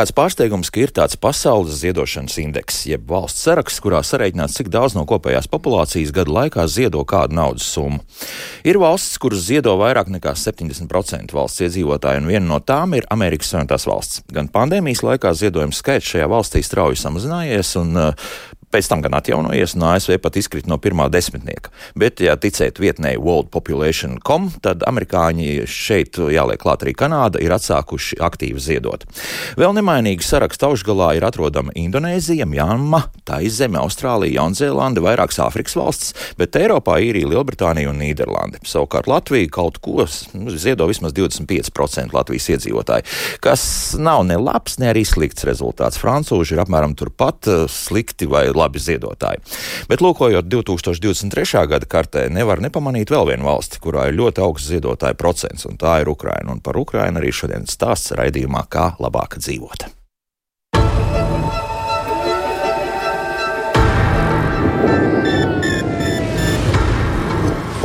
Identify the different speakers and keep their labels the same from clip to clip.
Speaker 1: Kā labāk dzīvot? Nav nekāds pārsteigums, ka ir tāds pasaules ziedošanas indeks, jeb valsts saraksts, kurā sareiķināts, cik daudz no kopējās populācijas gadu laikā ziedo kādu naudas summu. Ir valsts, kuras ziedo vairāk nekā 70% valsts iedzīvotāju, un viena no tām ir Amerikas Savienotās valsts. Gan pandēmijas laikā ziedojuma skaits šajā valstī strauji samazinājies, un uh, pēc tam gan atjaunojies, un ASV pat izkrita no pirmā desmitnieka. Bet, ja ticēt vietnē worldpopulation.com, tad amerikāņi šeit, jāliek klāt arī Kanāda, ir atsākuši aktīvi ziedot. Vēl nemainīgi saraksta augšgalā ir atrodama Indonēzija, Mjanma, Taizeme, Austrālija, Jaunzēlande, vairākas Āfrikas valstis, bet Eiropā īrija, Lielbritānija un Nīderlande. Savukārt Latvija kaut ko nu, ziedo vismaz 25% Latvijas iedzīvotāji, kas nav ne labs, ne arī slikts rezultāts. Francūži ir apmēram turpat slikti vai labi ziedotāji. Bet, lūkojot 2023. gada kartē, nevar nepamanīt vēl vienu valsti, kurā ir ļoti augsts ziedotāju procents, un tā ir Ukraina. Un par Ukrainu arī šodien stāsts raidījumā, kā labāk dzīvot.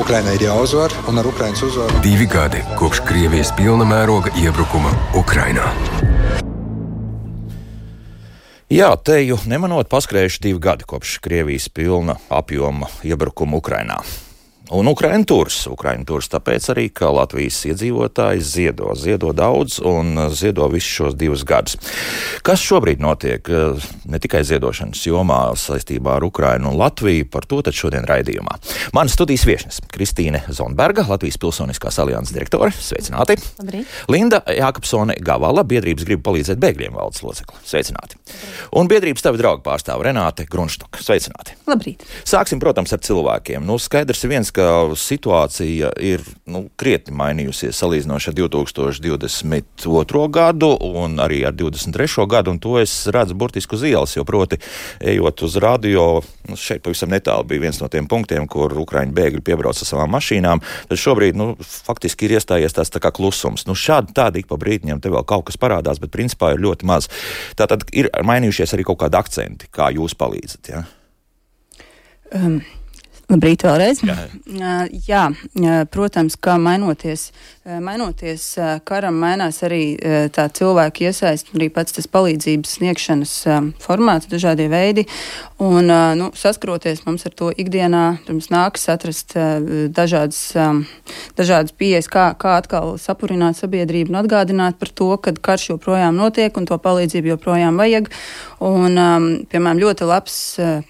Speaker 2: Ukraiņai ir jāuzvar, un ar Ukraiņas uzvaru
Speaker 3: divi gadi kopš Krievijas pilna mēroga iebrukuma Ukrainā.
Speaker 1: Jā, te jau nemanot, paskrējuši divi gadi kopš Krievijas pilna apjoma iebrukuma Ukrainā. Un Ukraiņa turs. Ukraiņa turs tāpēc arī, ka Latvijas iedzīvotāji ziedo, ziedo daudz un ziedo visus šos divus gadus. Kas šobrīd notiek ne tikai ziedošanas jomā saistībā ar Ukrainu un Latviju, par to tad šodien raidījumā. Mana studijas viesnes Kristīne Zonberga, Latvijas Pilsoniskās alianses direktore. Sveicināti!
Speaker 4: Labrīt.
Speaker 1: Linda Jākapsone Gavala, biedrības grib palīdzēt bēgļiem valdes locekli. Sveicināti! Labrīt. Un biedrības tavi draugu pārstāv Renāte Grunštoka. Sveicināti!
Speaker 4: Labrīt!
Speaker 1: Sāksim, protams, ar cilvēkiem. Nu, skaidrs viens, ka situācija ir nu, krietni mainījusies salīdzinoši ar 2022. gadu un arī ar 2023. gadu, un to es redzu burtiski uz ielas, jo proti, ejot uz radio, nu, šeit pavisam netālu bija viens no tiem punktiem, kur Ukraiņu bēgļi piebrauc ar savām mašīnām, tad šobrīd, nu, faktiski ir iestājies tāds tā kā klusums. Nu, šādi tādi ik pa brītiņam te vēl kaut kas parādās, bet principā ir ļoti maz. Tātad ir mainījušies arī kaut kādi akcenti, kā jūs palīdzat, ja?
Speaker 4: Um. Labrīt, vēlreiz. Jā. Jā, protams, kā mainoties, mainoties karam, mainās arī tā cilvēka iesaist, arī pats tas palīdzības sniegšanas formāts, dažādie veidi. Un, nu, saskroties mums ar to ikdienā, mums nākas atrast dažādas, dažādas pieejas, kā, kā atkal sapurināt sabiedrību un atgādināt par to, ka karš joprojām notiek un to palīdzību joprojām vajag. Un, piemēram, ļoti labs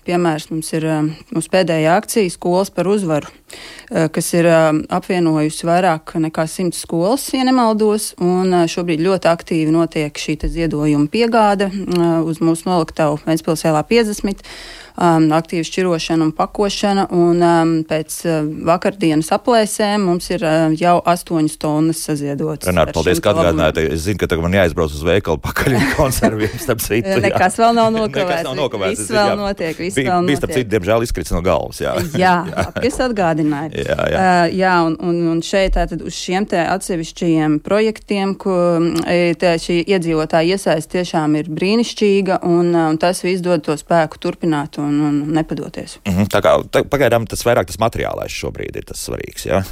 Speaker 4: piemērs mums ir mūsu pēdējā akcija akcija Skolas par uzvaru, eh, kas ir eh, apvienojusi vairāk nekā simts skolas, ja nemaldos. Eh, šobrīd ļoti aktīvi notiek šī ziedojuma piegāde uz mūsu noliktavu Ventspilsēlā 50 um, aktīva šķirošana un pakošana. Un, um, pēc uh, vakardienas aplēsēm mums ir uh, jau 8 tonnas saziedotas.
Speaker 1: Renāri, paldies, ka atgādinājāt. Es zinu, ka tagad man jāizbrauc uz veikalu pakaļ konserviem, starp citu.
Speaker 4: Nekas vēl nav nokavēts.
Speaker 1: Nav nokavēts.
Speaker 4: Viss vēl jā. notiek, viss
Speaker 1: bija,
Speaker 4: vēl notiek.
Speaker 1: Bija, starp citu, diemžēl izkrits no galvas. Jā,
Speaker 4: jā, jā. es atgādināju.
Speaker 1: Jā, jā.
Speaker 4: Uh, jā un, un, un šeit tātad uz šiem te atsevišķajiem projektiem, ko e, te, šī iedzīvotāja iesaist tiešām ir brīnišķīga, un, un tas viss dod to spēku turpināt un, un nepadoties izdoties.
Speaker 1: Mm -hmm. Tā kā tā, pagaidām tas vairāk tas materiālais šobrīd ir tas svarīgs. Ja?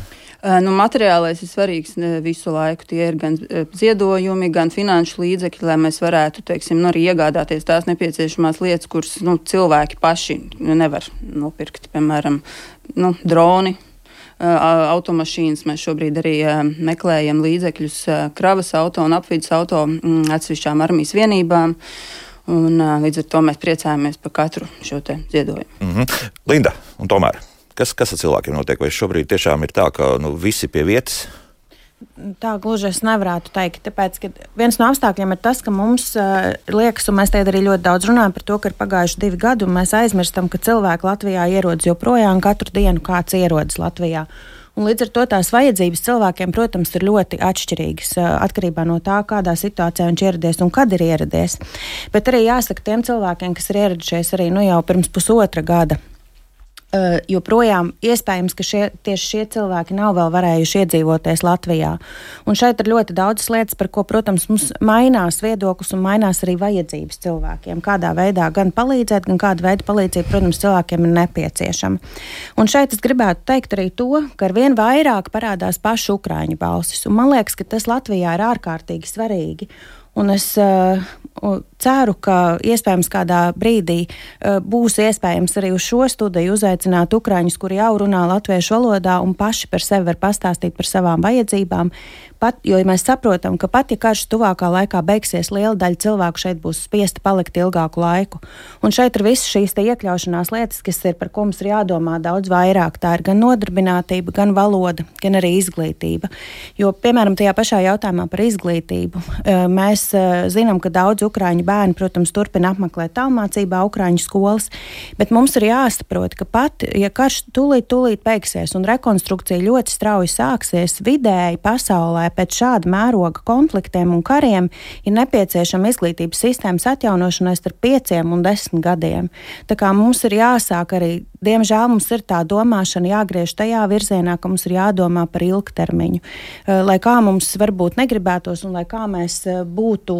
Speaker 4: Nu, materiālais ir svarīgs visu laiku. Tie ir gan ziedojumi, gan finanšu līdzekļi, lai mēs varētu teiksim, nu, arī iegādāties tās nepieciešamās lietas, kuras nu, cilvēki paši nevar nopirkt. Piemēram, nu, droni. Automašīnas mēs šobrīd arī meklējam līdzekļus kravas auto un apvidus auto mm, atsevišķām armijas vienībām. Un, līdz ar to mēs priecājamies par katru šo ziedojumu.
Speaker 1: Mm -hmm. Linda, un tomēr, kas, kas ar cilvēkiem notiek? Vai šobrīd tiešām ir tā, ka nu, visi pie vietas?
Speaker 5: Tā gluži es nevarētu teikt. Tāpēc, viens no apstākļiem ir tas, ka mums uh, liekas, un mēs tagad arī ļoti daudz runājam par to, ka ir pagājuši divi gadi, un mēs aizmirstam, ka cilvēki Latvijā ierodas joprojām katru dienu, kāds ierodas Latvijā. Un līdz ar to tās vajadzības cilvēkiem, protams, ir ļoti atšķirīgas atkarībā no tā, kādā situācijā viņš ieradies un kad ir ieradies. Bet arī jāsaka tiem cilvēkiem, kas ir ieradušies arī nu, jau pirms pusotra gada Uh, joprojām iespējams, ka šie, tieši šie cilvēki nav vēl varējuši iedzīvoties Latvijā. Un šeit ir ļoti daudz lietas, par ko, protams, mums mainās viedoklis un mainās arī vajadzības cilvēkiem. Kādā veidā gan palīdzēt, gan kāda veida palīdzība, protams, cilvēkiem ir nepieciešama. Un šeit es gribētu teikt arī to, ka ar vien vairāk parādās pašu ukrāņu balsis. Un man liekas, ka tas Latvijā ir ārkārtīgi svarīgi. Un es uh, ceru, ka iespējams kādā brīdī uh, būs iespējams arī uz šo studiju uzaicināt ukrāņus, kuri jau runā latviešu valodā un paši par sevi var pastāstīt par savām vajadzībām, pat, jo ja mēs saprotam, ka pat ja karš tuvākā laikā beigsies, liela daļa cilvēku šeit būs spiesta palikt ilgāku laiku. Un šeit ir visas šīs iekļaušanās lietas, kas ir par ko mums ir jādomā daudz vairāk. Tā ir gan nodarbinātība, gan valoda, gan arī izglītība. Jo, piemēram, tajā pašā jautājumā par izglītību eh, mēs eh, zinām, ka daudz ukrāņu bērnu, protams, turpina apmeklēt tālmācībā ukrāņu skolas, bet mums ir jāsaprot, ka pat, ja karš tūlīt, tūlīt beigsies un rekonstrukcija ļoti strauji sāksies, vidēji pasaulē pēc šāda mēroga konfliktiem un kariem ir nepieciešama izglītības sistēmas atjaunošanai starp pieciem un desmit gadiem. Tā kā mums ir jāsāk arī, diemžēl mums ir tā domāšana jāgriež tajā virzienā, ka mums ir jādomā par ilgtermiņu. Lai kā mums varbūt negribētos un lai kā mēs eh, būtu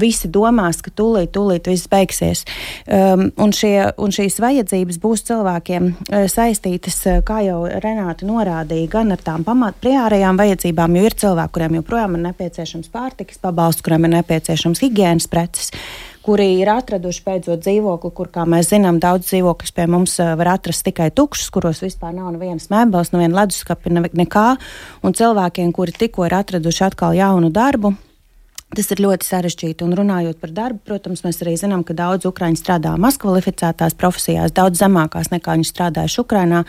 Speaker 5: visi domās, ka tūlīt, tūlīt viss beigsies. Um, un, šie, un šīs vajadzības būs cilvēkiem uh, saistītas, uh, kā jau Renāta norādīja, gan ar tām pamat priārajām vajadzībām, jo ir cilvēki, kuriem joprojām ir nepieciešams pārtikas pabalsts, kuriem ir nepieciešams higiēnas preces kuri ir atraduši beidzot dzīvokli, kur, kā mēs zinām, daudz dzīvokļus pie mums eh, var atrast tikai tukšus, kuros vispār nav nevienas mēbeles, neviena leduskapa, ne, nekā. Un cilvēkiem, kuri tikko ir atraduši atkal jaunu darbu, Tas ir ļoti sarežģīti. Un runājot par darbu, protams, mēs arī zinām, ka daudz ukrāņu strādā mazkvalificētās profesijās, daudz zemākās nekā viņi strādājuši Ukrajinā.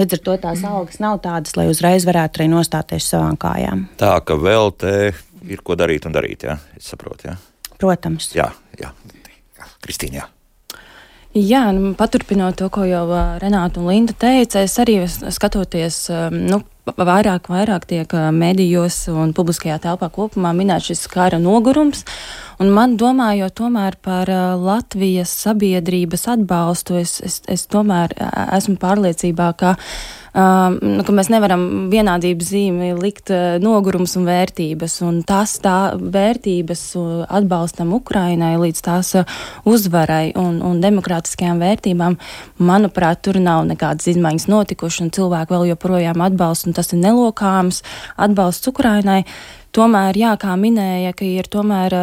Speaker 5: Līdz ar to tās algas nav tādas, lai uzreiz varētu arī nostāties savām kājām.
Speaker 1: Tā ka vēl te ir ko darīt un darīt, jā, es saprotu. Jā.
Speaker 5: Protams.
Speaker 1: Jā, jā. Kristīna. Jā.
Speaker 6: Jā, nu, paturpinot to, ko jau Renāta un Linda teica, es arī skatoties, nu, vairāk, vairāk tiek medijos un publiskajā telpā kopumā minēts šis kara nogurums. Un man domājot tomēr par Latvijas sabiedrības atbalstu, es, es, es tomēr esmu pārliecībā, ka um, ka mēs nevaram vienādības zīmi likt uh, nogurums un vērtības. Un tas tā vērtības uh, atbalstam Ukrainai līdz tās uh, uzvarai un, un demokrātiskajām vērtībām, manuprāt, tur nav nekādas izmaiņas notikušas, un cilvēki vēl joprojām atbalsta, un tas ir nelokāms atbalsts Ukrainai. Tomēr, jā, kā minēja, ka ir, tomēr,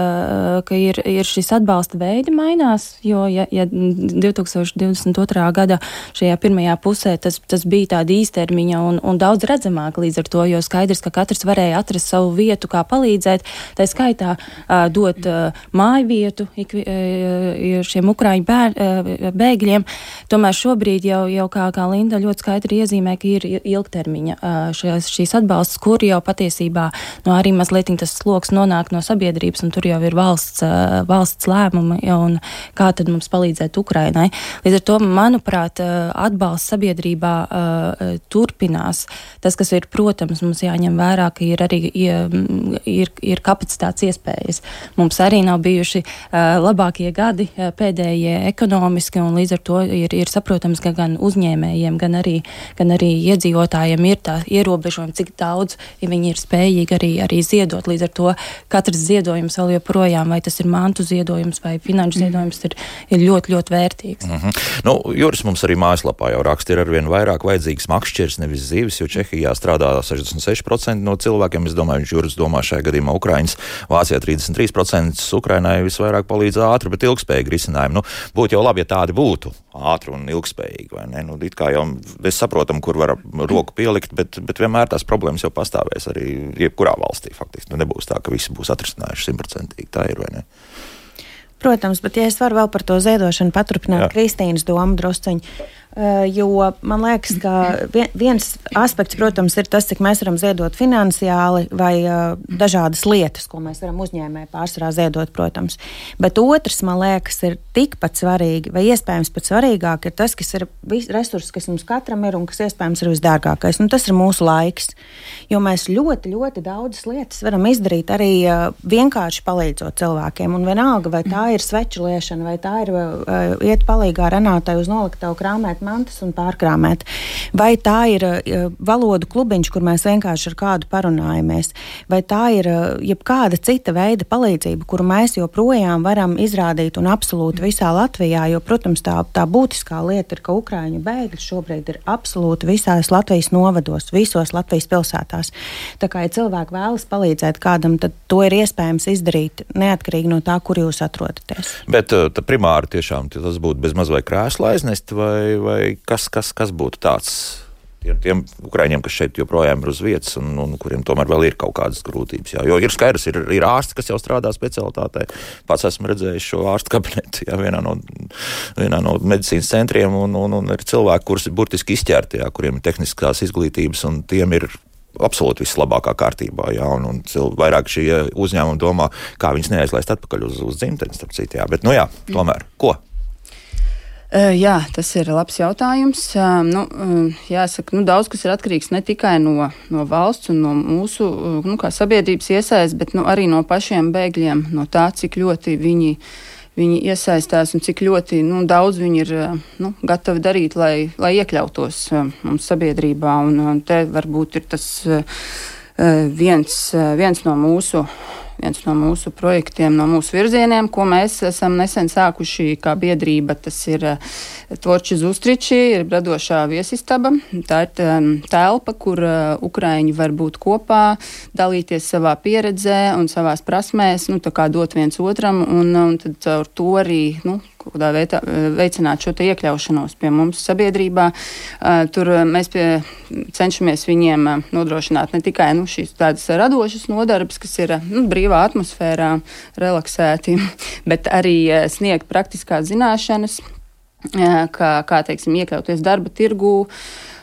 Speaker 6: ka ir, ir šis atbalsta veidi mainās, jo ja, ja 2022. gada šajā pirmajā pusē tas, tas bija tāda īstermiņa un, un daudz redzamāk līdz ar to, jo skaidrs, ka katrs varēja atrast savu vietu, kā palīdzēt, tā skaitā dot māju vietu ik, šiem ukraiņu bēr, bēgļiem. Tomēr šobrīd jau, jau kā, kā Linda ļoti skaidri iezīmē, ka ir ilgtermiņa šīs, šīs atbalsts, kur jau patiesībā no arī mazliet tas sloks nonāk no sabiedrības, un tur jau ir valsts, valsts lēmumi, un kā tad mums palīdzēt Ukrainai. Līdz ar to, manuprāt, atbalsts sabiedrībā turpinās. Tas, kas ir, protams, mums jāņem vērā, ka ir arī ir, ir kapacitātes iespējas. Mums arī nav bijuši labākie gadi pēdējie ekonomiski, un līdz ar to ir, ir saprotams, ka gan uzņēmējiem, gan arī, gan arī iedzīvotājiem ir tā ierobežojumi, cik daudz ja viņi ir spējīgi arī, arī ziedot. Līdz ar to katrs ziedojums vēl joprojām, vai tas ir mantu ziedojums vai finanšu mm. ziedojums, ir, ir ļoti, ļoti vērtīgs.
Speaker 1: Mm -hmm. nu, Juris mums arī mājaslapā jau raksta, ir arvien vairāk vajadzīgs makšķers, nevis zīves, jo Čehijā strādā 66% no cilvēkiem. Es domāju, viņš Juris domā šajā gadījumā Ukraiņas, Vācijā 33%, Ukrainai visvairāk palīdz ātri, bet ilgspējīgi risinājumi. Nu, būtu jau labi, ja tādi būtu ātri un ilgspējīgi, vai ne? Nu, it kā jau mēs saprotam, kur var roku pielikt, bet, bet vienmēr tās problēmas jau pastāvēs arī jebkurā valstī faktiski. Nu, nebūs tā, ka visi būs atrisinājuši simtprocentīgi. Tā ir vai ne?
Speaker 5: Protams, bet ja es varu vēl par to ziedošanu paturpināt Jā. Kristīnas domu drusciņu. Uh, jo man liekas, ka viens aspekts, protams, ir tas, cik mēs varam ziedot finansiāli vai uh, dažādas lietas, ko mēs varam uzņēmēji pārsvarā ziedot, protams. Bet otrs, man liekas, ir tikpat svarīgi, vai iespējams pat svarīgāk, ir tas, kas ir resurss, kas mums katram ir un kas iespējams ir visdārgākais. Un tas ir mūsu laiks. Jo mēs ļoti, ļoti daudzas lietas varam izdarīt arī uh, vienkārši palīdzot cilvēkiem. Un vienalga, vai tā ir sveču liešana, vai tā ir iet palīgā Renātai uz noliktavu krāmēt paņemt mantas un pārkrāmēt. Vai tā ir uh, valodu klubiņš, kur mēs vienkārši ar kādu parunājamies, vai tā ir uh, jebkāda cita veida palīdzība, kuru mēs joprojām varam izrādīt un absolūti visā Latvijā, jo, protams, tā, tā būtiskā lieta ir, ka Ukraiņu bēgļi šobrīd ir absolūti visās Latvijas novados, visos Latvijas pilsētās. Tā kā, ja cilvēki vēlas palīdzēt kādam, tad to ir iespējams izdarīt neatkarīgi no tā, kur jūs atrodaties.
Speaker 1: Bet uh, primāri tiešām tas būtu bez maz vai krēsla aiznest, vai, vai kas, kas, kas būtu tāds? Tiem, tiem ukrāņiem, kas šeit joprojām ir uz vietas, un, un kuriem tomēr vēl ir kaut kādas grūtības. Jā. Jo ir skaidrs, ir, ir ārsti, kas jau strādā specialitātē. Pats esmu redzējis šo ārstu kabinetu jā, vienā, no, vienā no medicīnas centriem, un, un, un ir cilvēki, kurus ir burtiski izķerti, jā, kuriem ir tehniskās izglītības, un tiem ir absolūti vislabākā kārtībā. Jā, un, un cil, vairāk šie uzņēmumi domā, kā viņus neaizlaist atpakaļ uz, uz dzimteni, starp citu. Jā. Bet, nu jā, tomēr, ko?
Speaker 4: Jā, tas ir labs jautājums. Nu, jāsaka, nu, daudz kas ir atkarīgs ne tikai no, no valsts un no mūsu nu, sabiedrības iesaistes, bet nu, arī no pašiem bēgļiem, no tā, cik ļoti viņi, viņi iesaistās un cik ļoti nu, daudz viņi ir nu, gatavi darīt, lai, lai iekļautos mums sabiedrībā. Un, un te varbūt ir tas viens, viens no mūsu viens no mūsu projektiem, no mūsu virzieniem, ko mēs esam nesen sākuši kā biedrība. Tas ir eh, Torči Zustriči, ir radošā viesistaba. Tā ir telpa, kur eh, Ukraiņi var būt kopā, dalīties savā pieredzē un savās prasmēs, nu, dot viens otram, un, un tad caur to arī nu, kādā veidā veicināt šo iekļaušanos pie mums sabiedrībā. Tur mēs pie, cenšamies viņiem nodrošināt ne tikai nu, šīs tādas radošas nodarbes, kas ir nu, brīvā atmosfērā, relaksēti, bet arī sniegt praktiskās zināšanas, kā, kā teiksim, iekļauties darba tirgū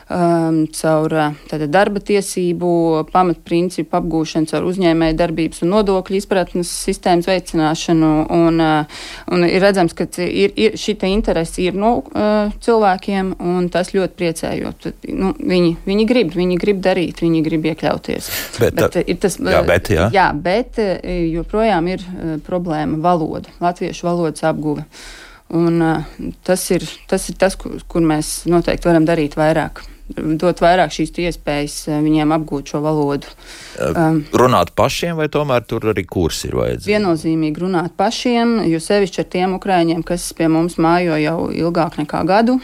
Speaker 4: um, caur tātad, darba tiesību, pamatprincipu apgūšanu, caur uzņēmēju darbības un nodokļu izpratnes sistēmas veicināšanu. Un, uh, un ir redzams, ka ir, ir, šī interese ir no uh, cilvēkiem, un tas ļoti priecē, jo tad, nu, viņi, viņi grib, viņi grib darīt, viņi grib iekļauties.
Speaker 1: Bet, bet, ir tas, jā, bet, jā.
Speaker 4: jā, bet joprojām ir problēma valoda, latviešu valodas apguve. Un, uh, tas, ir, tas ir tas, kur, kur mēs noteikti varam darīt vairāk dot vairāk šīs iespējas eh, viņiem apgūt šo valodu.
Speaker 1: Um, runāt pašiem, vai tomēr tur arī kursi ir vajadzīgi?
Speaker 4: Viennozīmīgi runāt pašiem, jo sevišķi ar tiem ukrāņiem, kas pie mums mājo jau ilgāk nekā gadu.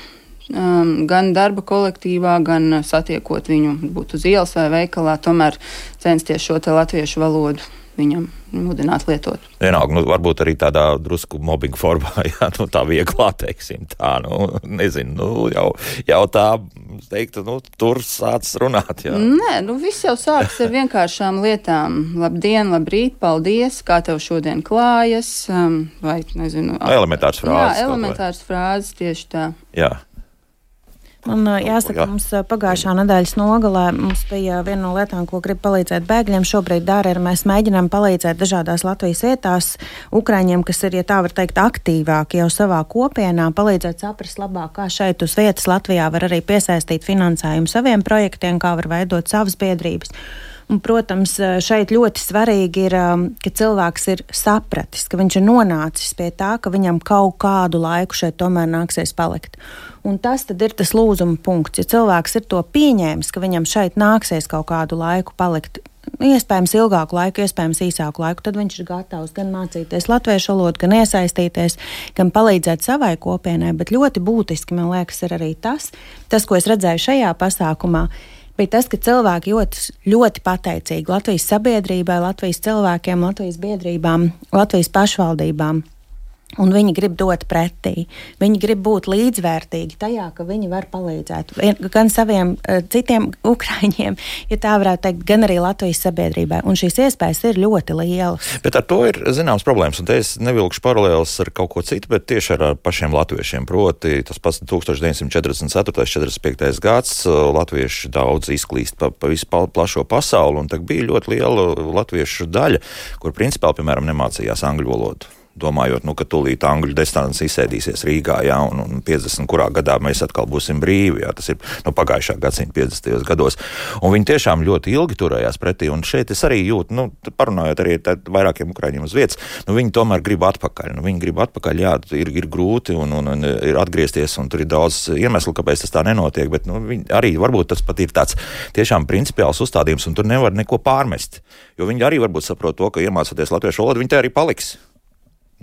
Speaker 4: Um, gan darba kolektīvā, gan satiekot viņu, būt uz ielas vai veikalā, tomēr censties šo latviešu valodu viņam mudināt lietot.
Speaker 1: Vienalga, nu, varbūt arī tādā drusku mobbinga formā, jā, nu, tā vieglā, teiksim, tā, nu, nezinu, nu, jau, jau tā, teiktu, nu, tur sāc runāt, jā.
Speaker 4: Nē, nu, viss jau sāks ar vienkāršām lietām. Labdien, labrīt, paldies, kā tev šodien klājas, um, vai, nezinu.
Speaker 1: Elementārs frāzes.
Speaker 4: Jā, elementārs frāzes, tieši tā.
Speaker 1: Jā.
Speaker 5: Man jāsaka, mums pagājušā nedēļas nogalē mums bija viena no lietām, ko grib palīdzēt bēgļiem. Šobrīd dara, ir mēs mēģinām palīdzēt dažādās Latvijas vietās Ukraiņiem, kas ir, ja tā var teikt, aktīvāki jau savā kopienā, palīdzēt saprast labāk, kā šeit uz vietas Latvijā var arī piesaistīt finansējumu saviem projektiem, kā var veidot savas biedrības. Un, protams, šeit ļoti svarīgi ir, ka cilvēks ir sapratis, ka viņš ir nonācis pie tā, ka viņam kaut kādu laiku šeit tomēr nāksies palikt. Un tas ir tas lūzuma punkts. Ja cilvēks ir to pieņēmis, ka viņam šeit nāksies kaut kādu laiku palikt, iespējams, ilgāku laiku, iespējams, īsāku laiku, tad viņš ir gatavs gan mācīties latviešu valodu, gan iesaistīties, gan palīdzēt savai kopienai. Bet ļoti būtiski, man liekas, ir arī tas, tas ko es redzēju šajā pasākumā. Bija tas, ka cilvēki ļoti, ļoti pateicīgi Latvijas sabiedrībai, Latvijas cilvēkiem, Latvijas biedrībām, Latvijas pašvaldībām Un viņi grib dot pretī. Viņi grib būt līdzvērtīgi tajā, ka viņi var palīdzēt gan saviem uh, citiem ukrāņiem, ja tā varētu teikt, gan arī Latvijas sabiedrībai. Un šīs iespējas ir ļoti lielas.
Speaker 1: Bet ar to ir zināms problēmas. Un te es nevilkšu paralēlus ar kaut ko citu, bet tieši ar pašiem latviešiem. Proti, tas pats 1944. un 45. gads latvieši daudz izklīst pa, pa visu plašo pasauli, un tā bija ļoti liela latviešu daļa, kur principā, piemēram, nemācījās angļu valodu domājot, nu, ka tūlīt angļu destāns izsēdīsies Rīgā, jā, un, un 50. kurā gadā mēs atkal būsim brīvi, jā, tas ir nu, pagājušā gadsimta 50. gados. Un viņi tiešām ļoti ilgi turējās pretī, un šeit es arī jūtu, nu, parunājot arī ar vairākiem ukraiņiem uz vietas, nu, viņi tomēr grib atpakaļ. Nu, viņi grib atpakaļ, jā, ir, ir grūti un, un, un ir atgriezties, un tur ir daudz iemeslu, kāpēc tas tā nenotiek, bet nu, arī varbūt tas pat ir tāds tiešām principiāls uzstādījums, un tur nevar neko pārmest. Jo viņi arī varbūt saprot to, ka iemācoties latviešu valodu, viņi te arī paliks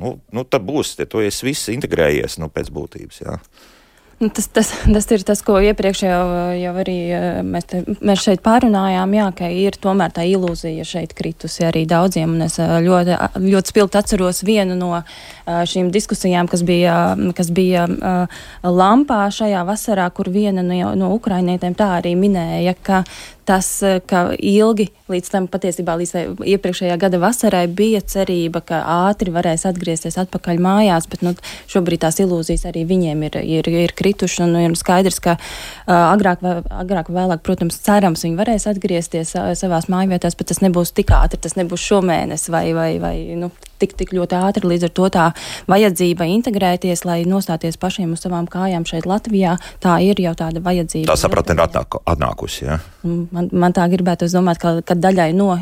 Speaker 1: nu, nu tad būs, ja tu esi viss integrējies nu, pēc būtības. Jā.
Speaker 6: Nu, tas, tas, tas ir tas, ko iepriekš jau, jau arī eh, mēs, te, mēs šeit pārunājām, jā, ka ir tomēr tā ilūzija šeit kritusi arī daudziem. Es eh, ļoti, ļoti spilgti atceros vienu no eh, šīm diskusijām, kas bija, kas bija Lampā šajā vasarā, kur viena no, no ukrainietēm tā arī minēja, ka tas, ka ilgi līdz tam patiesībā līdz iepriekšējā gada vasarai bija cerība, ka ātri varēs atgriezties atpakaļ mājās, bet nu, šobrīd tās ilūzijas arī viņiem ir, ir, ir kritušas. Un ir skaidrs, ka uh, agrāk, agrāk vai vēlāk, protams, cerams, viņi varēs atgriezties uh, savās mājvietās, bet tas nebūs tik ātri, tas nebūs šomēnes vai, vai, vai nu, tik, tik ļoti ātri. Līdz ar to tā vajadzība integrēties, lai nostāties pašiem uz savām kājām šeit Latvijā, tā ir jau tāda vajadzība.
Speaker 1: Tā sapratne ir atnāk, atnākusi. Ja?
Speaker 6: Man, man tā gribētu domāt, ka, ka daļai, no,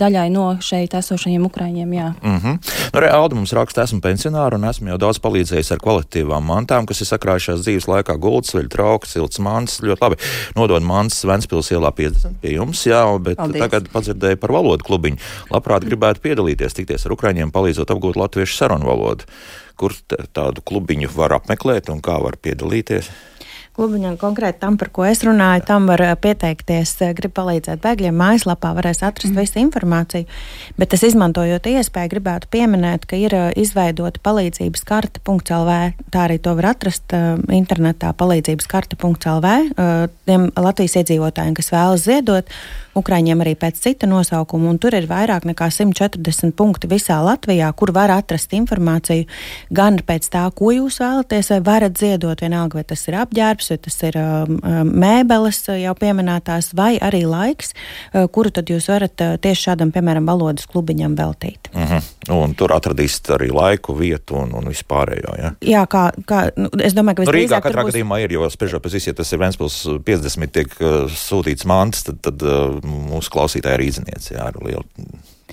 Speaker 6: daļai no šeit esošajiem ukraiņiem, jā.
Speaker 1: Mm -hmm. nu, re, Alda mums raksta, esmu pensionāra un esmu jau daudz palīdzējis ar kvalitīvām mantām, kas ir sakrājušās dzīves laikā gultas, veļ trauks, silts mants, ļoti labi. Nodod mants Ventspils ielā 50 pie jums, jā, bet Paldies. tagad padzirdēju par valodu klubiņu. Labprāt gribētu piedalīties, tikties ar ukraiņiem, palīdzēt palīdzot apgūt latviešu sarunu valodu. Kur tādu klubiņu var apmeklēt un kā var piedalīties?
Speaker 5: Klubiņam konkrēti tam, par ko es runāju, tam var eh, pieteikties, eh, grib palīdzēt bēgļiem. Mājaslapā varēs atrast mm. visu informāciju, bet es izmantojot iespēju gribētu pieminēt, ka ir eh, izveidota palīdzības karte.lv. Tā arī to var atrast internetā palīdzības karte.lv. Tiem Latvijas iedzīvotājiem, kas vēlas ziedot, Ukraiņiem arī pēc cita nosaukuma, un tur ir vairāk nekā 140 punkti visā Latvijā, kur var atrast informāciju gan pēc tā, ko jūs vēlaties, vai varat ziedot, vienalga, vai tas ir apģērbs, vai tas ir um, um mēbeles jau pieminētās, vai arī laiks, uh, kuru tad jūs varat uh, tieši šādam, piemēram, valodas klubiņam veltīt.
Speaker 1: Uh mhm. -huh. Un tur atradīsiet arī laiku, vietu un, un vispārējo. Ja?
Speaker 5: Jā, kā, kā nu, es domāju, ka
Speaker 1: nu, Rīgā katrā būs... gadījumā ir, jo spriežot pēc visu, ja tas ir Ventspils 50 tiek uh, sūtīts mantas, tad, tad uh, mūsu klausītāja ir izniece ar lielu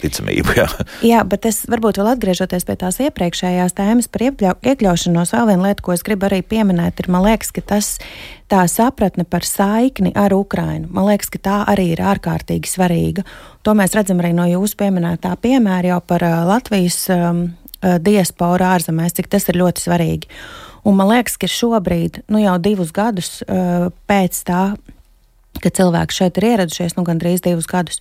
Speaker 1: ticamību. Jā.
Speaker 5: jā, bet es varbūt vēl atgriežoties pie tās iepriekšējās tēmas par iekļau, iekļaušanos, vēl viena lieta, ko es gribu arī pieminēt, ir, man liekas, ka tas tā sapratne par saikni ar Ukrainu, man liekas, ka tā arī ir ārkārtīgi svarīga. To mēs redzam arī no jūsu pieminētā piemēra jau par Latvijas um, diasporu ārzemēs, cik tas ir ļoti svarīgi. Un man liekas, ka šobrīd, nu jau divus gadus uh, pēc tā ka cilvēki šeit ir ieradušies nu, gandrīz divus gadus.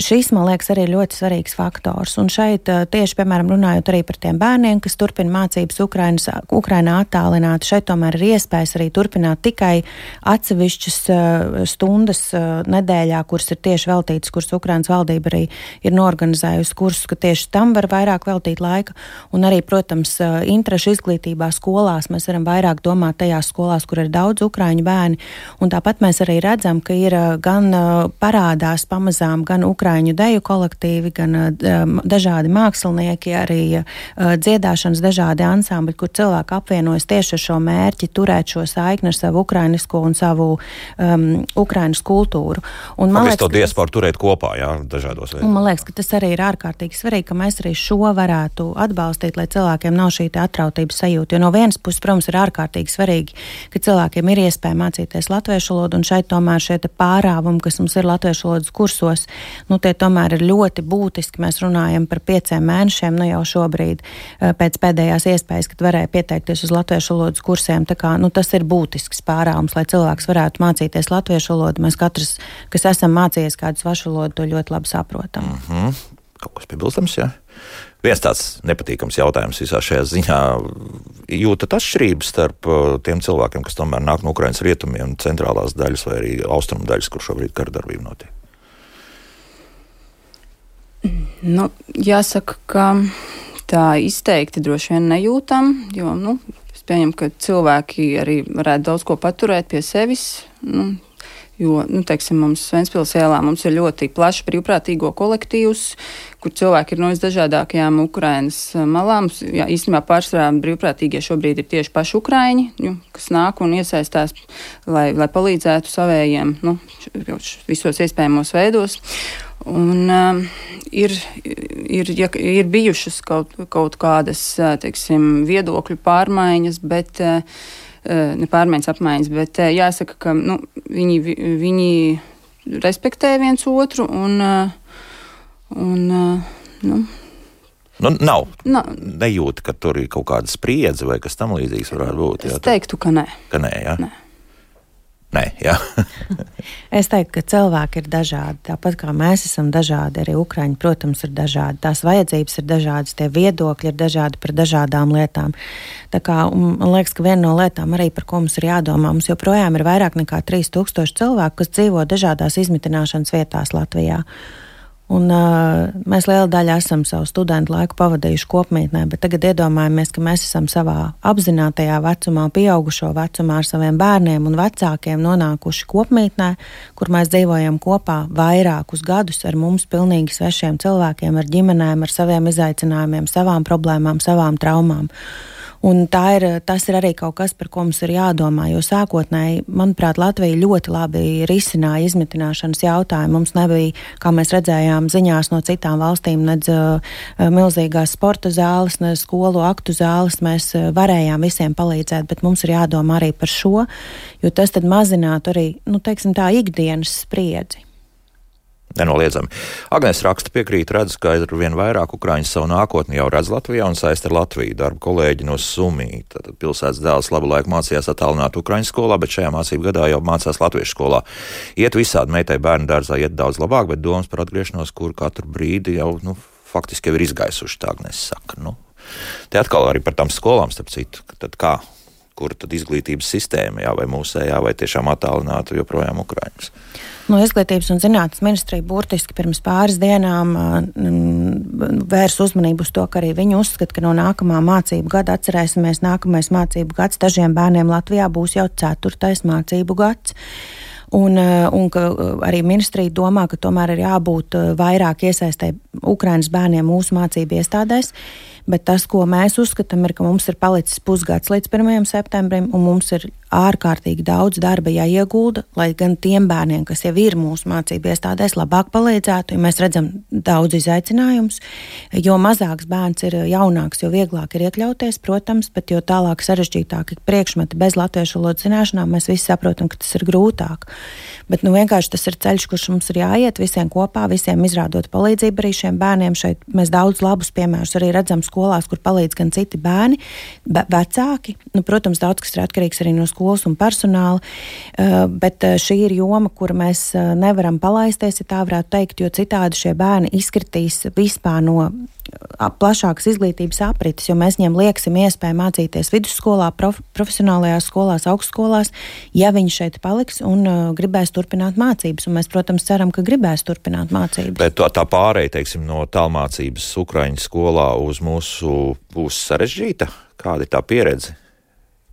Speaker 5: Šis, man liekas, arī ir ļoti svarīgs faktors. Un šeit tieši, piemēram, runājot arī par tiem bērniem, kas turpina mācības Ukrainas, Ukrainā attālināti, šeit tomēr ir iespējas arī turpināt tikai atsevišķas uh, stundas uh, nedēļā, kuras ir tieši veltītas, kuras Ukrainas valdība arī ir norganizējusi kursus, ka tieši tam var vairāk veltīt laika. Un arī, protams, interešu izglītībā skolās mēs varam vairāk domāt tajās skolās, kur ir daudz ukraiņu bērni. Un tāpat mēs arī redzam, ka ir gan parādās pamazām gan ukraiņu deju kolektīvi, gan dažādi mākslinieki, arī dziedāšanas dažādi ansambļi, kur cilvēki apvienojas tieši ar šo mērķi turēt šo saikni ar savu ukrainisko un savu um, ukrainas kultūru.
Speaker 1: Un, man liekas, to diasporu turēt kopā, jā, dažādos veidos.
Speaker 5: Man liekas, ka tas arī ir ārkārtīgi svarīgi, ka mēs arī šo varētu atbalstīt, lai cilvēkiem nav šī atrautības sajūta. Jo no vienas puses, protams, ir ārkārtīgi svarīgi, ka cilvēkiem ir iespēja mācīties latviešu valodu, un šeit tomēr šie pārāvumi, kas mums ir latviešu valodas kursos, nu, tie tomēr ir ļoti būtiski. Mēs runājam par pieciem mēnešiem, nu jau šobrīd eh, pēc pēdējās iespējas, kad varēja pieteikties uz latviešu valodas kursiem. Kā, nu, tas ir būtisks pārāvums, lai cilvēks varētu mācīties latviešu valodu. Mēs katrs, kas esam mācījies kādu svešu valodu, to ļoti labi saprotam.
Speaker 1: Mm -hmm. Kaut kas piebilstams, jā. Ja? Viens tāds nepatīkams jautājums visā šajā ziņā - jūtat atšķirības starp uh, tiem cilvēkiem, kas tomēr nāk no Ukraiņas rietumiem, centrālās daļas vai arī austrumu daļas, kur šobrīd kara darbība notiek?
Speaker 4: Nu, jāsaka, ka tā izteikti droši vien nejūtam, jo nu, es pieņemu, ka cilvēki arī varētu daudz ko paturēt pie sevis. Nu, Jo, nu, teiksim, mums Ventspils ielā mums ir ļoti plašs brīvprātīgo kolektīvs, kur cilvēki ir no visdažādākajām Ukrainas malām. Jā, īstenībā pārsvarā brīvprātīgie šobrīd ir tieši paši Ukraiņi, ju, kas nāk un iesaistās, lai, lai palīdzētu savējiem nu, visos iespējamos veidos. Un, uh, ir, ir, ja, ir bijušas kaut, kaut kādas teiksim, viedokļu pārmaiņas, bet uh, ne pārmaiņas, apmaiņas, bet jāsaka, ka nu, viņi, viņi respektē viens otru un. un nu,
Speaker 1: Nu, nav. nav. Nejūta, ka tur ir kaut kāda spriedze vai kas tam līdzīgs varētu būt.
Speaker 4: Jā, es teiktu, ka nē.
Speaker 1: Ka nē, jā. Nē. Nē,
Speaker 5: es teiktu, ka cilvēki ir dažādi. Tāpat kā mēs esam dažādi, arī Ukrāņi, protams, ir dažādi. Tās vajadzības ir dažādas, tie viedokļi ir dažādi par dažādām lietām. Tā kā, man liekas, ka viena no lietām, arī par ko mums ir jādomā, mums joprojām ir vairāk nekā 3000 cilvēku, kas dzīvo dažādās izmitināšanas vietās Latvijā. Un, uh, mēs lielu daļu esam savu studentu laiku pavadījuši kopmītnē, bet tagad iedomājamies, ka mēs esam savā apzinātajā vecumā, pieaugušo vecumā ar saviem bērniem un vecākiem nonākuši kopmītnē, kur mēs dzīvojam kopā vairākus gadus ar mums pilnīgi svešiem cilvēkiem, ar ģimenēm, ar saviem izaicinājumiem, savām problēmām, savām traumām. Un ir, tas ir arī kaut kas, par ko mums ir jādomā. Jo sākotnēji, manuprāt, Latvija ļoti labi risināja izmitināšanas jautājumu. Mums nebija, kā mēs redzējām, ziņās no citām valstīm, nedz uh, milzīgās sporta zāles, ne skolu aktu zāles. Mēs uh, varējām visiem palīdzēt, bet mums ir jādomā arī par šo, jo tas mazinātu arī, nu, teiksim, tā ikdienas spriedzi.
Speaker 1: Nenoliedzami. Agnēs raksta piekrīt, redz, ka ar vien vairāk Ukrāņu savu nākotni jau redz Latvijā un saist ar Latviju. Darba kolēģi no Sumī. Tad pilsētas dēls labu laiku mācījās attālināt Ukrāņu skolā, bet šajā mācību gadā jau mācās Latviešu skolā. Iet visādi meitai bērnu dārzā, iet daudz labāk, bet domas par atgriešanos, kur katru brīdi jau, nu, faktiski jau ir izgaisuši, tā Agnēs saka. Nu, te atkal arī par tām skolām, starp citu, tad kā kur tad izglītības sistēma, jā, vai mūsējā, vai tiešām attālināta joprojām Ukraiņas.
Speaker 5: No Izglītības un zinātnes ministrija burtiski pirms pāris dienām vērs uzmanību uz to, ka arī viņi uzskata, ka no nākamā mācību gada atcerēsimies, nākamais mācību gads dažiem bērniem Latvijā būs jau ceturtais mācību gads. Un, un ka arī ministrija domā, ka tomēr ir jābūt vairāk iesaistē Ukraiņas bērniem mūsu mācību iestādēs. Bet tas, ko mēs uzskatām, ir, ka mums ir palicis pusgads līdz 1. septembrim, un mums ir ārkārtīgi daudz darba jāiegulda, lai gan tiem bērniem, kas jau ir mūsu mācību iestādēs, labāk palīdzētu. Ja mēs redzam daudz izaicinājumus, jo mazāks bērns ir jaunāks, jo vieglāk ir iekļauties, protams, bet jo tālāk sarežģītāk ir priekšmeti bez latviešu valodas zināšanām, mēs visi saprotam, ka tas ir grūtāk. Bet nu, vienkārši tas ir ceļš, kurš mums ir jāiet visiem kopā, visiem izrādot palīdzību arī šiem bērniem. Šeit mēs daudz labus piemērus arī redzam skolās, kur palīdz gan citi bērni, vecāki. Nu, protams, daudz kas ir atkarīgs arī no skolas un personāla, uh, bet uh, šī ir joma, kur mēs uh, nevaram palaisties, ja tā varētu teikt, jo citādi šie bērni izkritīs vispār no plašākas izglītības aprites, jo mēs viņiem lieksim iespēju mācīties vidusskolā, prof, profesionālajās skolās, augstskolās, ja viņi šeit paliks un uh, gribēs turpināt mācības. Un mēs, protams, ceram, ka gribēs turpināt mācības.
Speaker 1: Bet tā, tā pārēja, teiksim, no tālmācības Ukraiņu skolā uz mūsu būs sarežģīta. Kāda ir tā pieredze?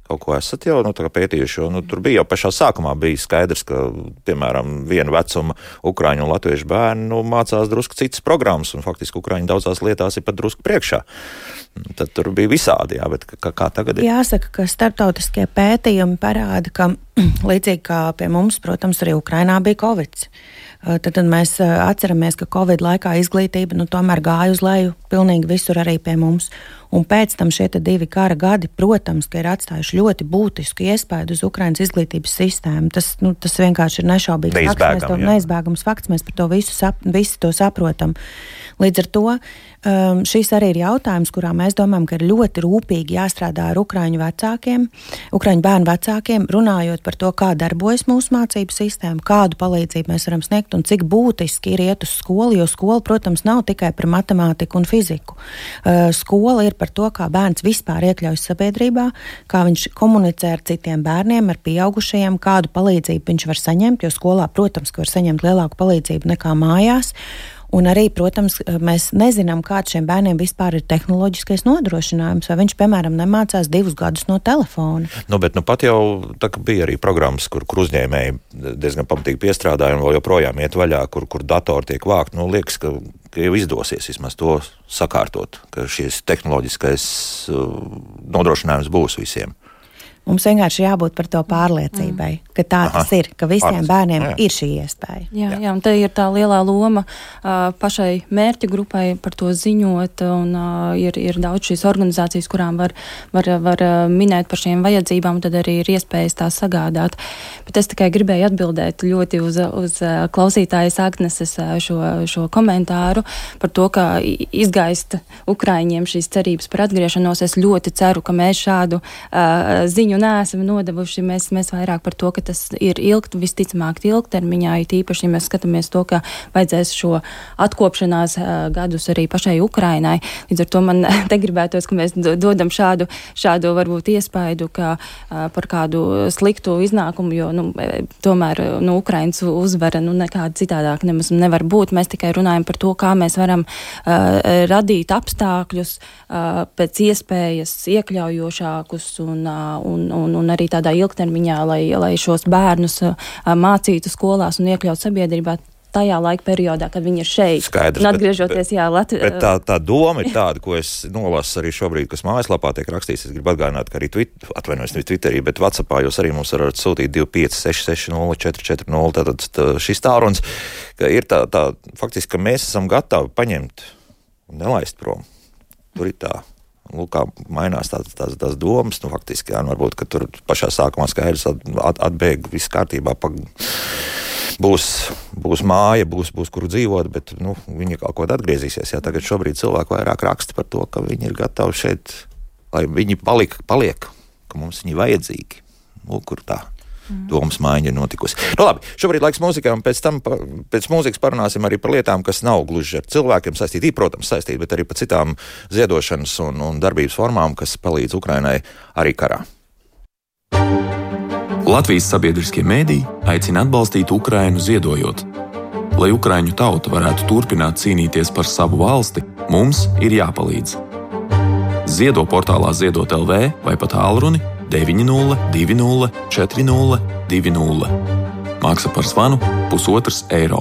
Speaker 1: Kaut ko esat jau nu, pētījuši. Jo, nu, tur bija jau pašā sākumā bija skaidrs, ka, piemēram, viena vecuma ukrāņu un latviešu bērni nu, mācās drusku citas programmas, un faktiski ukrāņi daudzās lietās ir pat drusku priekšā. Tad tur bija visādi, jā, bet kā, kā tagad ir?
Speaker 5: Jāsaka, ka starptautiskie pētījumi parāda, ka līdzīgi kā pie mums, protams, arī Ukrainā bija Covid. Tad, tad mēs atceramies, ka Covid laikā izglītība nu, tomēr gāja uz leju pilnīgi visur arī pie mums. Un pēc tam šie divi kara gadi, protams, ir atstājuši ļoti būtisku iespaidu uz Ukraiņas izglītības sistēmu. Tas, nu, tas vienkārši ir nešaubīgs fakts. Mēs to neizbēgams fakts, mēs par to visu, sap, visu to saprotam. Līdz ar to um, šis arī ir jautājums, kurā mēs domājam, ka ir ļoti rūpīgi jāstrādā ar Ukrāņu vecākiem, Ukrāņu bērnu vecākiem, runājot par to, kā darbojas mūsu mācību sistēma, kādu palīdzību mēs varam sniegt un cik būtiski ir iet uz skolu, jo skola, protams, nav tikai par matemātiku un fiziku. Uh, skola ir par to, kā bērns vispār iekļaujas sabiedrībā, kā viņš komunicē ar citiem bērniem, ar pieaugušajiem, kādu palīdzību viņš var saņemt, jo skolā, protams, var saņemt lielāku palīdzību nekā mājās. Un arī, protams, mēs nezinām, kāds šiem bērniem vispār ir tehnoloģiskais nodrošinājums, vai viņš, piemēram, nemācās divus gadus no telefona.
Speaker 1: Nu, bet nu, pat jau tā, bija arī programmas, kur, kur uzņēmēji diezgan pamatīgi piestrādāja un vēl joprojām iet vaļā, kur, kur datori tiek vākt. Nu, liekas, ka, ka jau izdosies vismaz to sakārtot, ka šis tehnoloģiskais uh, nodrošinājums būs visiem.
Speaker 5: Mums vienkārši jābūt par to pārliecībai, mm. ka tā Aha. tas ir, ka visiem Pārlis. bērniem jā. ir šī iespēja.
Speaker 6: Jā, jā. jā, un te ir tā lielā loma uh, pašai mērķa grupai par to ziņot, un uh, ir, ir daudz šīs organizācijas, kurām var, var, var minēt par šīm vajadzībām, un tad arī ir iespējas tās sagādāt. Bet es tikai gribēju atbildēt ļoti uz, uz klausītājas Agneses šo, šo komentāru par to, ka izgaist Ukraiņiem šīs cerības par atgriešanos. Es ļoti ceru, ka mēs šādu uh, ziņu viņu neesam nodevuši. Mēs, mēs vairāk par to, ka tas ir ilgt, visticamāk ilgtermiņā, it īpaši, ja mēs skatāmies to, ka vajadzēs šo atkopšanās uh, gadus arī pašai Ukrainai. Līdz ar to man te gribētos, ka mēs dodam šādu, šādu varbūt iespaidu, ka uh, par kādu sliktu iznākumu, jo, nu, tomēr, nu, Ukrainas uzvara, nu, nekāda citādāk nemaz nevar būt. Mēs tikai runājam par to, kā mēs varam uh, radīt apstākļus uh, pēc iespējas iekļaujošākus un, uh, un un, un, un arī tādā ilgtermiņā, lai, lai šos bērnus mācītu skolās un iekļaut sabiedrībā tajā laika periodā, kad viņi ir šeit.
Speaker 1: Skaidrs,
Speaker 6: un atgriežoties,
Speaker 1: bet,
Speaker 6: jā, Latvijā.
Speaker 1: Tā, tā doma ir tāda, ko es nolasu arī šobrīd, kas mājaslapā tiek rakstīts. Es gribu atgādināt, ka arī Twitter, atvainojos, ne Twitterī, bet WhatsAppā jūs arī mums varat sūtīt 25660 tātad tā, šis tālrunis, ka ir tā, tā faktiski, ka mēs esam gatavi paņemt un nelaist prom. Tur ir tā Lūk, kā mainās tās, tās, tās domas. Nu, faktiski, jā, nu, varbūt tur pašā sākumā skaidrs at, at, atbēg, viss kārtībā. Pa, būs, būs māja, būs, būs kur dzīvot, bet nu, viņi kaut kādā atgriezīsies. Jā, tagad šobrīd cilvēki vairāk raksta par to, ka viņi ir gatavi šeit, lai viņi paliek, paliek ka mums viņi vajadzīgi. Lūk, kur tā domas maiņa ir notikusi. Nu, labi, šobrīd laiks mūzikai, un pēc tam pēc mūzikas parunāsim arī par lietām, kas nav gluži ar cilvēkiem saistīti, protams, saistīti, bet arī par citām ziedošanas un, un darbības formām, kas palīdz Ukrainai arī karā.
Speaker 7: Latvijas sabiedriskie mēdīji aicina atbalstīt Ukrainu ziedojot. Lai Ukraiņu tauta varētu turpināt cīnīties par savu valsti, mums ir jāpalīdz. Ziedo portālā Ziedot LV vai pat tālruni 902, 40, 20. Maksa par zvanu pusotrs eiro.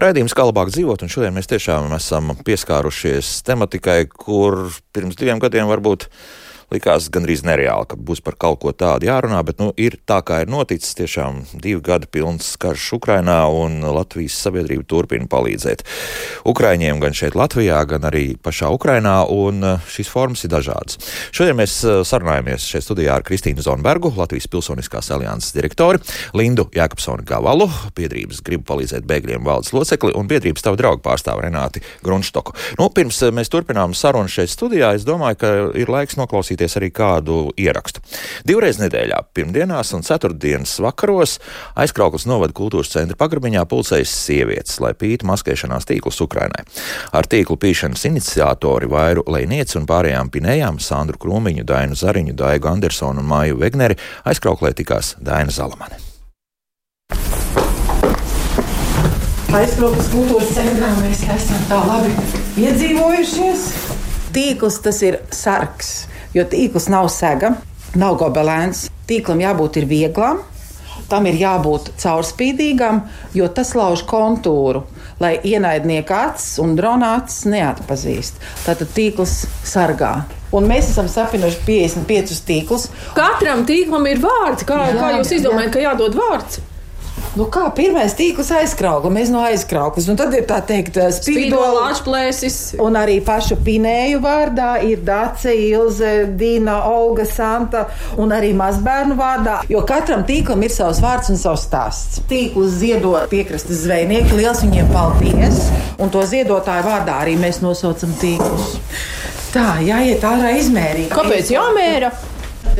Speaker 1: Raidījums kā labāk dzīvot, un šodien mēs tiešām esam pieskārušies tematikai, kur pirms diviem gadiem varbūt likās gandrīz nereāli, ka būs par kaut ko tādu jārunā, bet nu, ir tā, kā ir noticis. Tiešām divi gadi pilns karš Ukrainā, un Latvijas sabiedrība turpina palīdzēt Ukraiņiem gan šeit, Latvijā, gan arī pašā Ukrainā, un uh, šīs formas ir dažādas. Šodien mēs uh, sarunājamies šeit studijā ar Kristīnu Zonbergu, Latvijas Pilsoniskās alianses direktori, Lindu Jākapsoni Gavalu, biedrības gribu palīdzēt bēgļiem valdes locekli un biedrības tavu draugu pārstāvu Renāti Grunštoku. Nu, pirms uh, mēs turpinām sarunu šeit studijā, es domāju, ka ir laiks noklausīt klausīties arī kādu ierakstu. Divreiz nedēļā, pirmdienās un ceturtdienas vakaros, aizkrauklas novada kultūras centra pagrabiņā pulcējas sievietes, lai pītu maskēšanās tīklus Ukrainai. Ar tīklu pīšanas iniciatori Vairu Leinieci un pārējām pinējām Sandru Krūmiņu, Dainu Zariņu, Daigu Andersonu un Māju Vegneri aizkrauklē tikās Daina Zalamane.
Speaker 8: Aizkrauklas kultūras centrā mēs esam tā labi iedzīvojušies. Tīkls tas ir sarks jo tīkls nav sega, nav gobelēns. Tīklam jābūt vieglam, tam ir jābūt caurspīdīgam, jo tas lauž kontūru, lai ienaidnieka acis un drona acis neatpazīst. Tātad tīkls sargā. Un mēs esam sapinuši 55 tīklus.
Speaker 9: Katram tīklam ir vārds. Kā, jā, kā jūs izdomājat, jā. ka jādod vārds?
Speaker 8: Nu kā pirmais tīkls aizkraukla, mēs no aizkrauklas. Un tad ir tā teikt,
Speaker 9: spīdola, atplēsis.
Speaker 8: Un arī pašu pinēju vārdā ir Dace, Ilze, Dina, Olga, Santa un arī mazbērnu vārdā. Jo katram tīklam ir savs vārds un savs stāsts. Tīklus ziedo piekrastes zvejnieki, liels viņiem paldies. Un to ziedotāju vārdā arī mēs nosaucam tīklus. Tā, jāiet ārā izmērīt.
Speaker 9: Kāpēc jāmēra?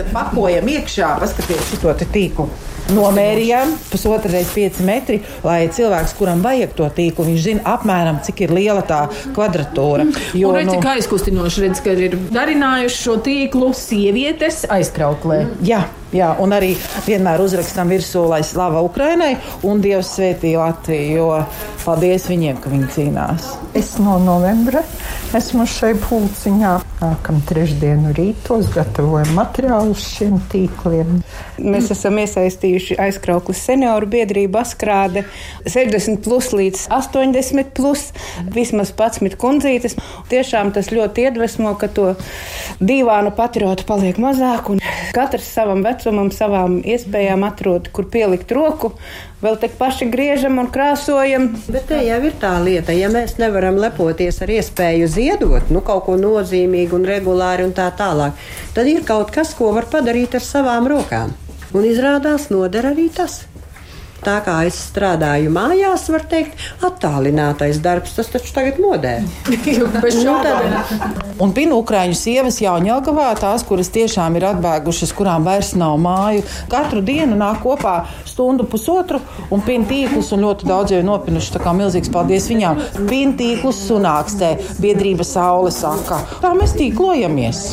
Speaker 8: Kad pakojam iekšā, paskatieties šo tīklu nomērījām pusotru reizi pieci metri, lai cilvēks, kuram vajag to tīklu, viņš zina apmēram, cik ir liela tā kvadratūra.
Speaker 9: Jo, un redz, nu, cik aizkustinoši redz, ka ir darinājuši šo tīklu sievietes aizkrauklē.
Speaker 8: Jā. Jā, un arī vienmēr uzrakstam virsū, lai slava Ukrainai un Dievs svētī Latviju. Jo Paldies viņiem, ka viņi cīnās.
Speaker 10: Es no novembra esmu šeit pulciņā. Nākam trešdienu rītos gatavojam materiālus šiem tīkliem.
Speaker 11: Mēs esam iesaistījuši aizkrauklis senioru biedrību askrāde 60 plus līdz 80 plus, vismaz 11 kundzītes. Tiešām tas ļoti iedvesmo, ka to divānu patriotu paliek mazāk un katrs savam vecumam, savām iespējām atrod, kur pielikt roku vēl tik paši griežam un krāsojam.
Speaker 12: Bet te jau ir tā lieta, ja mēs nevaram lepoties ar iespēju ziedot nu, kaut ko nozīmīgu un regulāri un tā tālāk, tad ir kaut kas, ko var padarīt ar savām rokām. Un izrādās noder arī tas. Tā kā es strādāju mājās, var teikt, attālinātais darbs, tas taču tagad modē.
Speaker 8: nu, un pinu Ukrāņu sievas jau ņelgavā, tās, kuras tiešām ir atbēgušas, kurām vairs nav māju, katru dienu nāk kopā stundu pusotru un pinu tīklus, un ļoti daudz jau ir nopinuši. Tā kā milzīgs paldies viņām. Pinu tīklus sunākstē, biedrība saule saka. Tā mēs tīklojamies.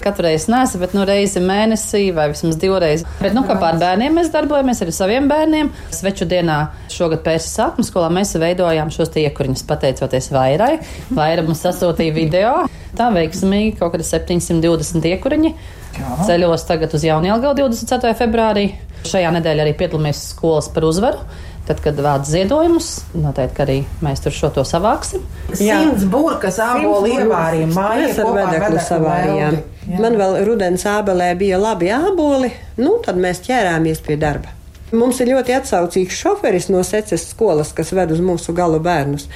Speaker 13: Katru reizi nesu, bet nu, reizi mēnesī vai vismaz divreiz. Bet nu, kopā ar bērniem mēs darbojamies ar saviem bērniem. Sveču dienā šogad pēc sākuma skolā mēs veidojām šos iekuriņus pateicoties vairai. Vaira mums sasūtīja video. Tā veiksmīgi kaut kāda 720 iekuriņi. Jā. Ceļos tagad uz Jaunjēlgavu 24. februārī. Šajā nedēļā arī piedalāmies skolas par uzvaru. Tad, kad vāc ziedojumus, noteikti arī mēs tur šo to savāksim.
Speaker 8: Simts burkas, ābolu ievārījām, mājas
Speaker 12: ar vedeklu savārījām. Man vēl rudens ābelē bija labi āboli, nu tad mēs ķērāmies pie darba. Mums ir ļoti atsaucīgs šoferis no seces skolas, kas ved uz mūsu galu bērnus.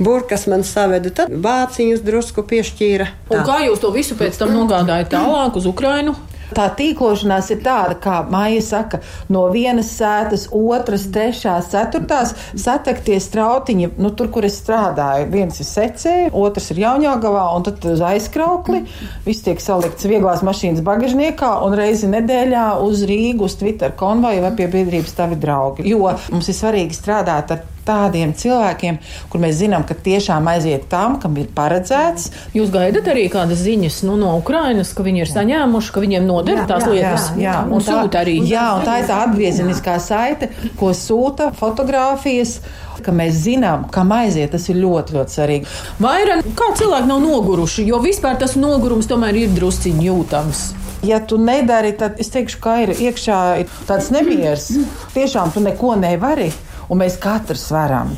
Speaker 12: Burkas man saveda, tad vāciņus drusku piešķīra.
Speaker 9: Kā jūs to visu pēc tam nogādājat tālāk uz Ukrainu?
Speaker 8: Tā tīklošanās ir tāda, kā Maija saka, no vienas sētas, otras, trešās, ceturtās satekties strautiņi, nu, tur, kur es strādāju. Viens ir secē, otrs ir jaunjāgavā, un tad uz aizkraukli. Viss tiek salikts vieglās mašīnas bagažniekā un reizi nedēļā uz Rīgu, uz Twitter konvoju vai pie biedrības tavi draugi. Jo mums ir svarīgi strādāt ar tādiem cilvēkiem, kur mēs zinām, ka tiešām aiziet tam, kam ir paredzēts.
Speaker 9: Jūs gaidat arī kādas ziņas nu, no Ukrainas, ka viņi ir saņēmuši, ka viņiem noder tās jā, lietas.
Speaker 8: Jā, jā, un, un tā, arī. jā, un tā ir tā atgriezeniskā saite, ko sūta fotografijas ka mēs zinām, kam aiziet, tas ir ļoti, ļoti svarīgi.
Speaker 9: Vairāk kā cilvēki nav noguruši, jo vispār tas nogurums tomēr ir drusciņš jūtams.
Speaker 8: Ja tu nedari, tad es teikšu, ka ir iekšā tāds nemieris. Tiešām tu neko nevari un mēs katrs varam.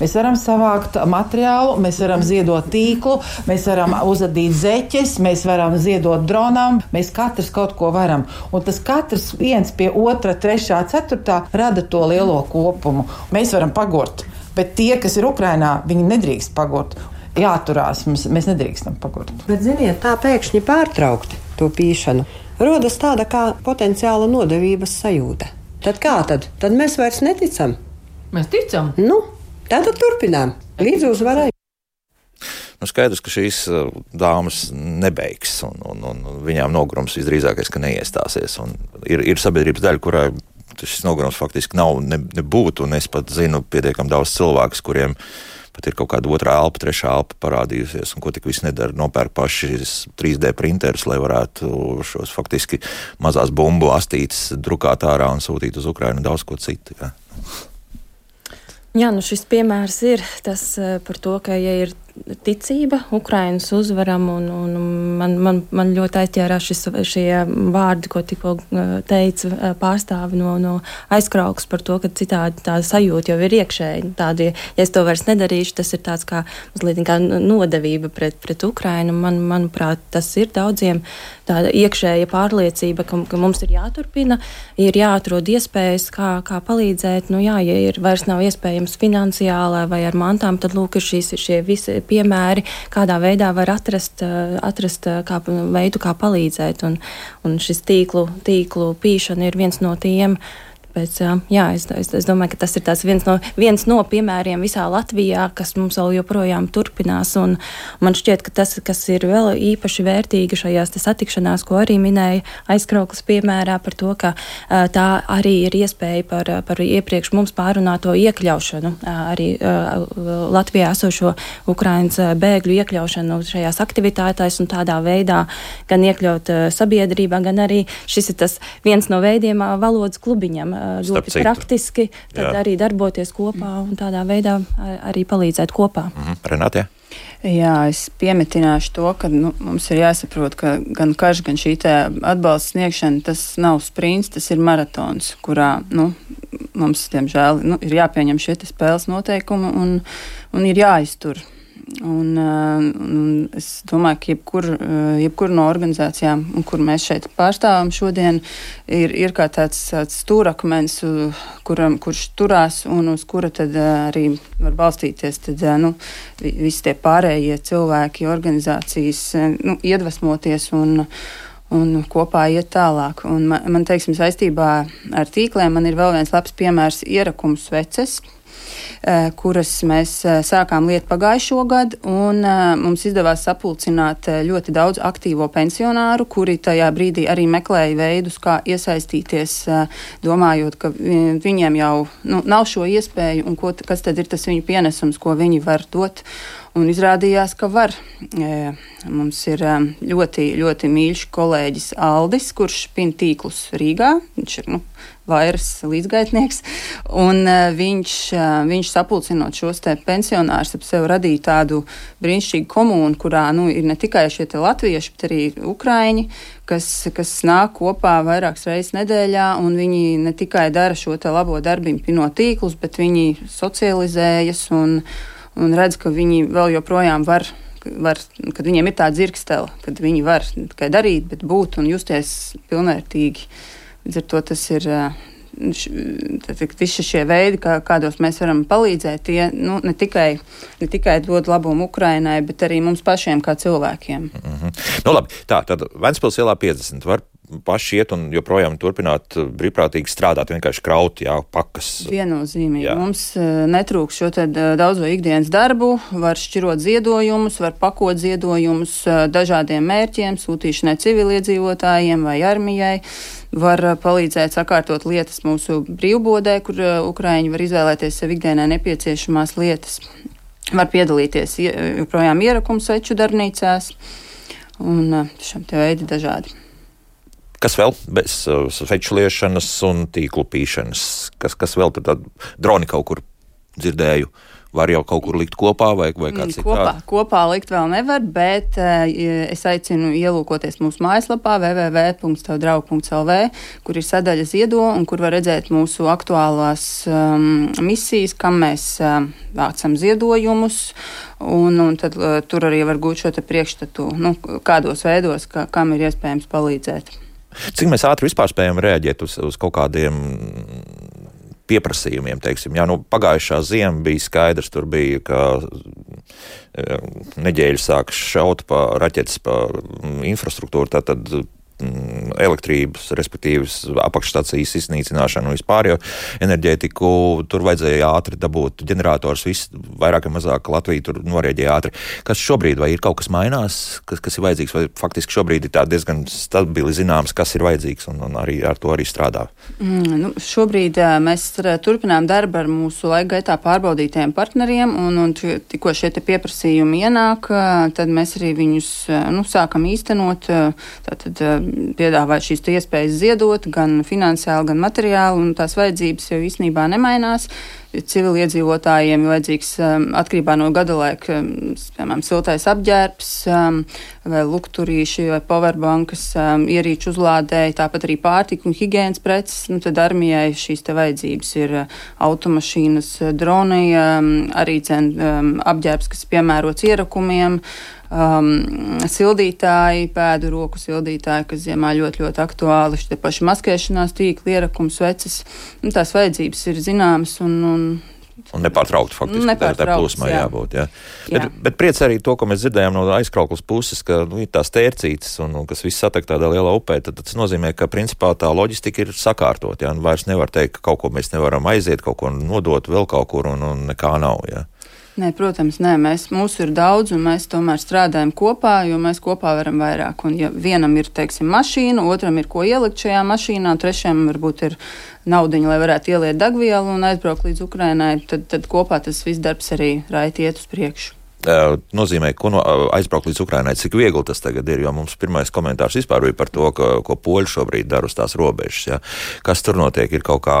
Speaker 8: Mēs varam savākt materiālu, mēs varam ziedot tīklu, mēs varam uzadīt zeķes, mēs varam ziedot dronam, mēs katrs kaut ko varam. Un tas katrs viens pie otra, trešā, ceturtā rada to lielo kopumu. Mēs varam pagurt, bet tie, kas ir Ukrainā, viņi nedrīkst pagurt. Jāturās, mums, mēs nedrīkstam pagurt.
Speaker 12: Bet, ziniet, tā pēkšņi pārtraukt to pīšanu, rodas tāda kā potenciāla nodevības sajūta. Tad kā tad? Tad mēs vairs neticam.
Speaker 9: Mēs ticam.
Speaker 12: Nu, tātad turpinām līdz uzvarai.
Speaker 1: Nu, skaidrs, ka šīs uh, dāmas nebeigs, un, un, un viņām nogurums visdrīzākais, ka neiestāsies. Un ir, ir sabiedrības daļa, kurai šis nogurums faktiski nav nebūtu, ne un es pat zinu pietiekami daudz cilvēku, kuriem pat ir kaut kāda otrā elpa, trešā elpa parādījusies, un ko tik viss nedara. Nopērk paši 3D printerus, lai varētu šos faktiski mazās bumbu astītes drukāt ārā un sūtīt uz Ukrainu un daudz ko citu. Ja.
Speaker 6: Jā, nu šis piemērs ir tas eh, par to, ka, ja ir ticība Ukrainas uzvaram, un, un man, man, man ļoti aizķērās šis, šie vārdi, ko tikko eh, teica eh, pārstāvi no, no aizkrauks par to, ka citādi tā sajūta jau ir iekšēji. Tādi, ja es to vairs nedarīšu, tas ir tāds kā mazliet kā nodevība pret, pret Ukrainu. Man, manuprāt, tas ir daudziem tāda iekšēja pārliecība, ka, ka mums ir jāturpina, ir jāatrod iespējas, kā, kā palīdzēt. Nu, jā, ja ir vairs nav iespējams finansiāli vai ar mantām, tad lūk, ir šīs, šie visi piemēri, kādā veidā var atrast, atrast kā, veidu, kā palīdzēt. Un, un šis tīklu, tīklu pīšana ir viens no tiem. Uh, Tāpēc, jā, es, es, es domāju, ka tas ir viens no, viens no piemēriem visā Latvijā, kas mums vēl joprojām turpinās. Man šķiet, ka tas, kas ir vēl īpaši vērtīgi šajās satikšanās, ko arī minēja aizkrauklis piemērā par to, ka tā arī ir iespēja par, par iepriekš mums pārunāto iekļaušanu, arī Latvijā esošo Ukrainas bēgļu iekļaušanu šajās aktivitātēs un tādā veidā gan iekļaut sabiedrībā, gan arī šis ir tas viens no veidiem valodas klubiņam ļoti praktiski arī darboties kopā un tādā veidā arī palīdzēt kopā.
Speaker 1: -hmm. Renāte?
Speaker 4: Jā, es piemetināšu to, ka nu, mums ir jāsaprot, ka gan karš, gan šī atbalsta sniegšana tas nav sprints, tas ir maratons, kurā nu, mums, diemžēl, nu, ir jāpieņem šie spēles noteikumi un, un ir jāiztur. Un, eh, un es domāju, ka jebkur, eh, jebkur no organizācijām, kur mēs šeit pārstāvam šodien, ir, ir kā tāds, tāds stūrakmens, kuram, kurš turās un uz kura tad eh, arī var balstīties. Tad, nu, visi tie pārējie cilvēki, organizācijas, nu, iedvesmoties un, un kopā iet tālāk. Un man, man teiksim, saistībā ar tīkliem man ir vēl viens labs piemērs - ierakums veces kuras mēs eh, sākām lietu pagājušo gadu, un eh, mums izdevās sapulcināt ļoti daudz aktīvo pensionāru, kuri tajā brīdī arī meklēja veidus, kā iesaistīties, domājot, ka viņiem jau nu, nav šo iespēju, un ko, kas tad ir tas viņu pienesums, ko viņi var dot. Un izrādījās, ka var. Mums ir ļoti, ļoti mīļš kolēģis Aldis, kurš pina tīklus Rīgā. Viņš ir nu, vairs līdzgaitnieks. Un, viņš, viņš sapulcinot šos pensionārus ap sevi radīja tādu brīnišķīgu komūnu, kurā nu, ir ne tikai šie latvieši, bet arī ukraiņi, kas, kas nāk kopā vairākas reizes nedēļā, un viņi ne tikai dara šo labo darbību, pinot tīklus, bet viņi socializējas un, un redz, ka viņi vēl joprojām var. Var, kad viņiem ir tāda dzirkstele, kad viņi var tikai darīt, bet būt un justies pilnvērtīgi. Līdz ar to tas ir visi šie veidi, kā, kādos mēs varam palīdzēt, tie nu, ne, tikai, ne tikai dod labumu Ukrainai, bet arī mums pašiem kā cilvēkiem.
Speaker 1: Mm -hmm. nu, labi, tā tad Ventspils ielā 50 var paši iet un joprojām turpināt uh, brīvprātīgi strādāt, vienkārši kraut, jā, pakas.
Speaker 4: Viennozīmīgi. Jā. Mums uh, netrūks šo uh, daudzo ikdienas darbu, var šķirot ziedojumus, var pakot ziedojumus dažādiem mērķiem, sūtīšanai civiliedzīvotājiem vai armijai. Var palīdzēt sakārtot lietas mūsu brīvbodē, kur Ukraiņi var izvēlēties sev ikdienai nepieciešamās lietas. Var piedalīties joprojām ierakums sveču darbnīcās un šiem te veidi dažādi.
Speaker 1: Kas vēl bez uh, sveču liešanas un tīklu pīšanas? Kas, kas vēl tur tādu droni kaut kur dzirdēju? Var jau kaut kur likt kopā, vai, vai kāds
Speaker 4: mm, kopā, citādi? Kopā likt vēl nevar, bet uh, es aicinu ielūkoties mūsu mājaslapā www.draugu.lv, kur ir sadaļa ziedo un kur var redzēt mūsu aktuālās um, misijas, kam mēs uh, vācam ziedojumus. Un, un tad uh, tur arī var gūt šo priekšstatu, nu, kādos veidos, ka, kam ir iespējams palīdzēt.
Speaker 1: Cik mēs ātri vispār spējam reaģēt uz, uz kaut kādiem pieprasījumiem. Teiksim. Jā, nu, pagājušā ziema bija skaidrs, tur bija, ka eh, neģēļi sāk šaut pa raķetes, pa mm, infrastruktūru. Tātad elektrības, respektīvi apakšstācijas iznīcināšanu un vispār jau enerģētiku. Tur vajadzēja ātri dabūt ģenerators, viss vairāk vai mazāk Latvija tur norēģēja ātri. Kas šobrīd, vai ir kaut kas mainās, kas, kas ir vajadzīgs, vai faktiski šobrīd ir diezgan stabili zināms, kas ir vajadzīgs un, un arī ar to arī strādā?
Speaker 4: Mm, nu, šobrīd mēs turpinām darbu ar mūsu laika gaitā pārbaudītiem partneriem, un, un tikko šie pieprasījumi ienāk, tad mēs arī viņus nu, sākam īstenot. Tātad, piedāvāt šīs iespējas ziedot gan finansiāli, gan materiāli, un tās vajadzības jau īstenībā nemainās. Civiliedzīvotājiem vajadzīgs um, atkarībā no gada laika, um, piemēram, siltais apģērbs, um, vai lukturīši, vai powerbankas, ierīču uzlādēji, tāpat arī pārtika un higiēnas preces. Nu, tad armijai šīs te vajadzības ir uh, automašīnas, uh, droni, arī cen, apģērbs, kas piemērots ierakumiem. Um, sildītāji, pēdu roku sildītāji, kas ziemā ļoti, ļoti aktuāli, šie paši maskēšanās tīkli, ierakums, veces. Nu, tās vajadzības ir zināmas un, un
Speaker 1: Un nepārtraukti faktiski
Speaker 4: nepārtraukti,
Speaker 1: tā plūsmā
Speaker 4: jā.
Speaker 1: jābūt. Jā.
Speaker 4: Jā.
Speaker 1: Bet, bet priecē arī to, ko mēs dzirdējām no aizkrauklas puses, ka nu, ir tās tērcītes un, un kas viss satek tādā lielā upē. Tad tas nozīmē, ka principā tā loģistika ir sakārtot. Jā, un vairs nevar teikt, ka kaut ko mēs nevaram aiziet, kaut ko nodot vēl kaut kur un, un nekā nav. Jā.
Speaker 4: Nē, protams, nē, mēs, mūsu ir daudz, un mēs tomēr strādājam kopā, jo mēs kopā varam vairāk. Un, ja vienam ir, teiksim, mašīna, otram ir ko ielikt šajā mašīnā, trešajam varbūt ir naudiņa, lai varētu ieliet degvielu un aizbraukt līdz Ukrainai, tad, tad kopā tas viss darbs arī raiti iet uz priekšu.
Speaker 1: Nozīmē, ko no, aizbraukt līdz Ukrainai, cik viegli tas tagad ir. Jo mums pirmais komentārs vispār bija par to, ka, ko poļi šobrīd dara uz tās robežas. Ja. Kas tur notiek, ir kaut kā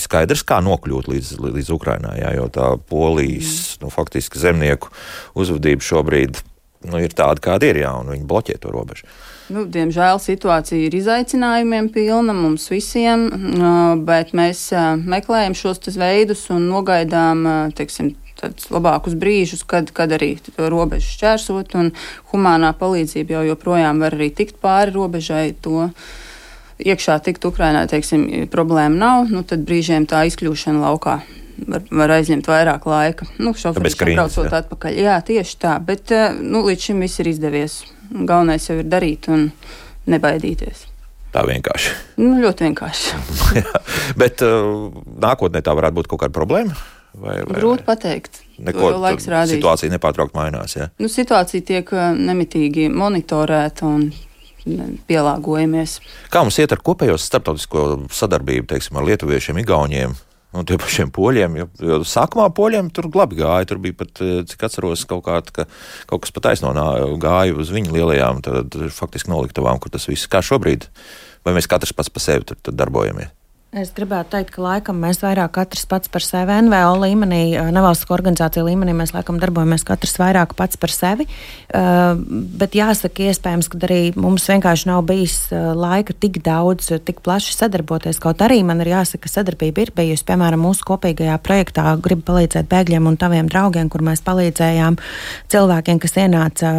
Speaker 1: skaidrs, kā nokļūt līdz, līdz Ukrainai. Ja, jo tā polijas, mm. nu, faktiski zemnieku uzvedība šobrīd nu, ir tāda, kāda ir, ja, un viņi bloķē to robežu.
Speaker 4: Nu, diemžēl situācija ir izaicinājumiem pilna mums visiem, bet mēs meklējam šos veidus un nogaidām teiksim, labākus brīžus, kad, kad arī to robežu šķērsot, un humānā palīdzība jau joprojām var arī tikt pāri robežai. To, iekšā tikt Ukrainā, teiksim, problēma nav, nu, tad brīžiem tā izkļūšana laukā var, var aizņemt vairāk laika. Nu, Šoferis braucot jā. atpakaļ. Jā, tieši tā, bet eh, nu, līdz šim viss ir izdevies. Galvenais jau ir darīt un nebaidīties.
Speaker 1: Tā vienkārši.
Speaker 4: Nu, ļoti vienkārši.
Speaker 1: bet uh, nākotnē tā varētu būt kaut kāda problēma.
Speaker 4: Vai, vai, Grūti pateikt.
Speaker 1: Neko laiks rādīs. Situācija nepārtraukti mainās. Ja?
Speaker 4: Nu, situācija tiek uh, nemitīgi monitorēta un pielāgojamies.
Speaker 1: Kā mums iet ar kopējo starptautisko sadarbību, teiksim, ar lietuviešiem, igauniem? Un tiem pašiem poļiem, jo, jo sākumā poļiem tur labi gāja. Tur bija pat, uh, cik atceros, kaut, kā, ka, kaut kas pat aizno gāja uz viņu lielajām, tad, faktiski noliktavām, kur tas viss kā šobrīd. Vai mēs katrs pats pa sevi tur, tur darbojamies?
Speaker 5: Es gribētu teikt, ka laikam mēs vairāk katrs pats par sevi, NVO līmenī, nevalstiskā organizācija līmenī, mēs laikam darbojamies katrs vairāk pats par sevi. Uh, bet jāsaka, iespējams, ka arī mums vienkārši nav bijis laika tik daudz, tik plaši sadarboties. Kaut arī man ir jāsaka, ka sadarbība ir bijusi. Piemēram, mūsu kopīgajā projektā Gribu palīdzēt bēgļiem un taviem draugiem, kur mēs palīdzējām cilvēkiem, kas ienāca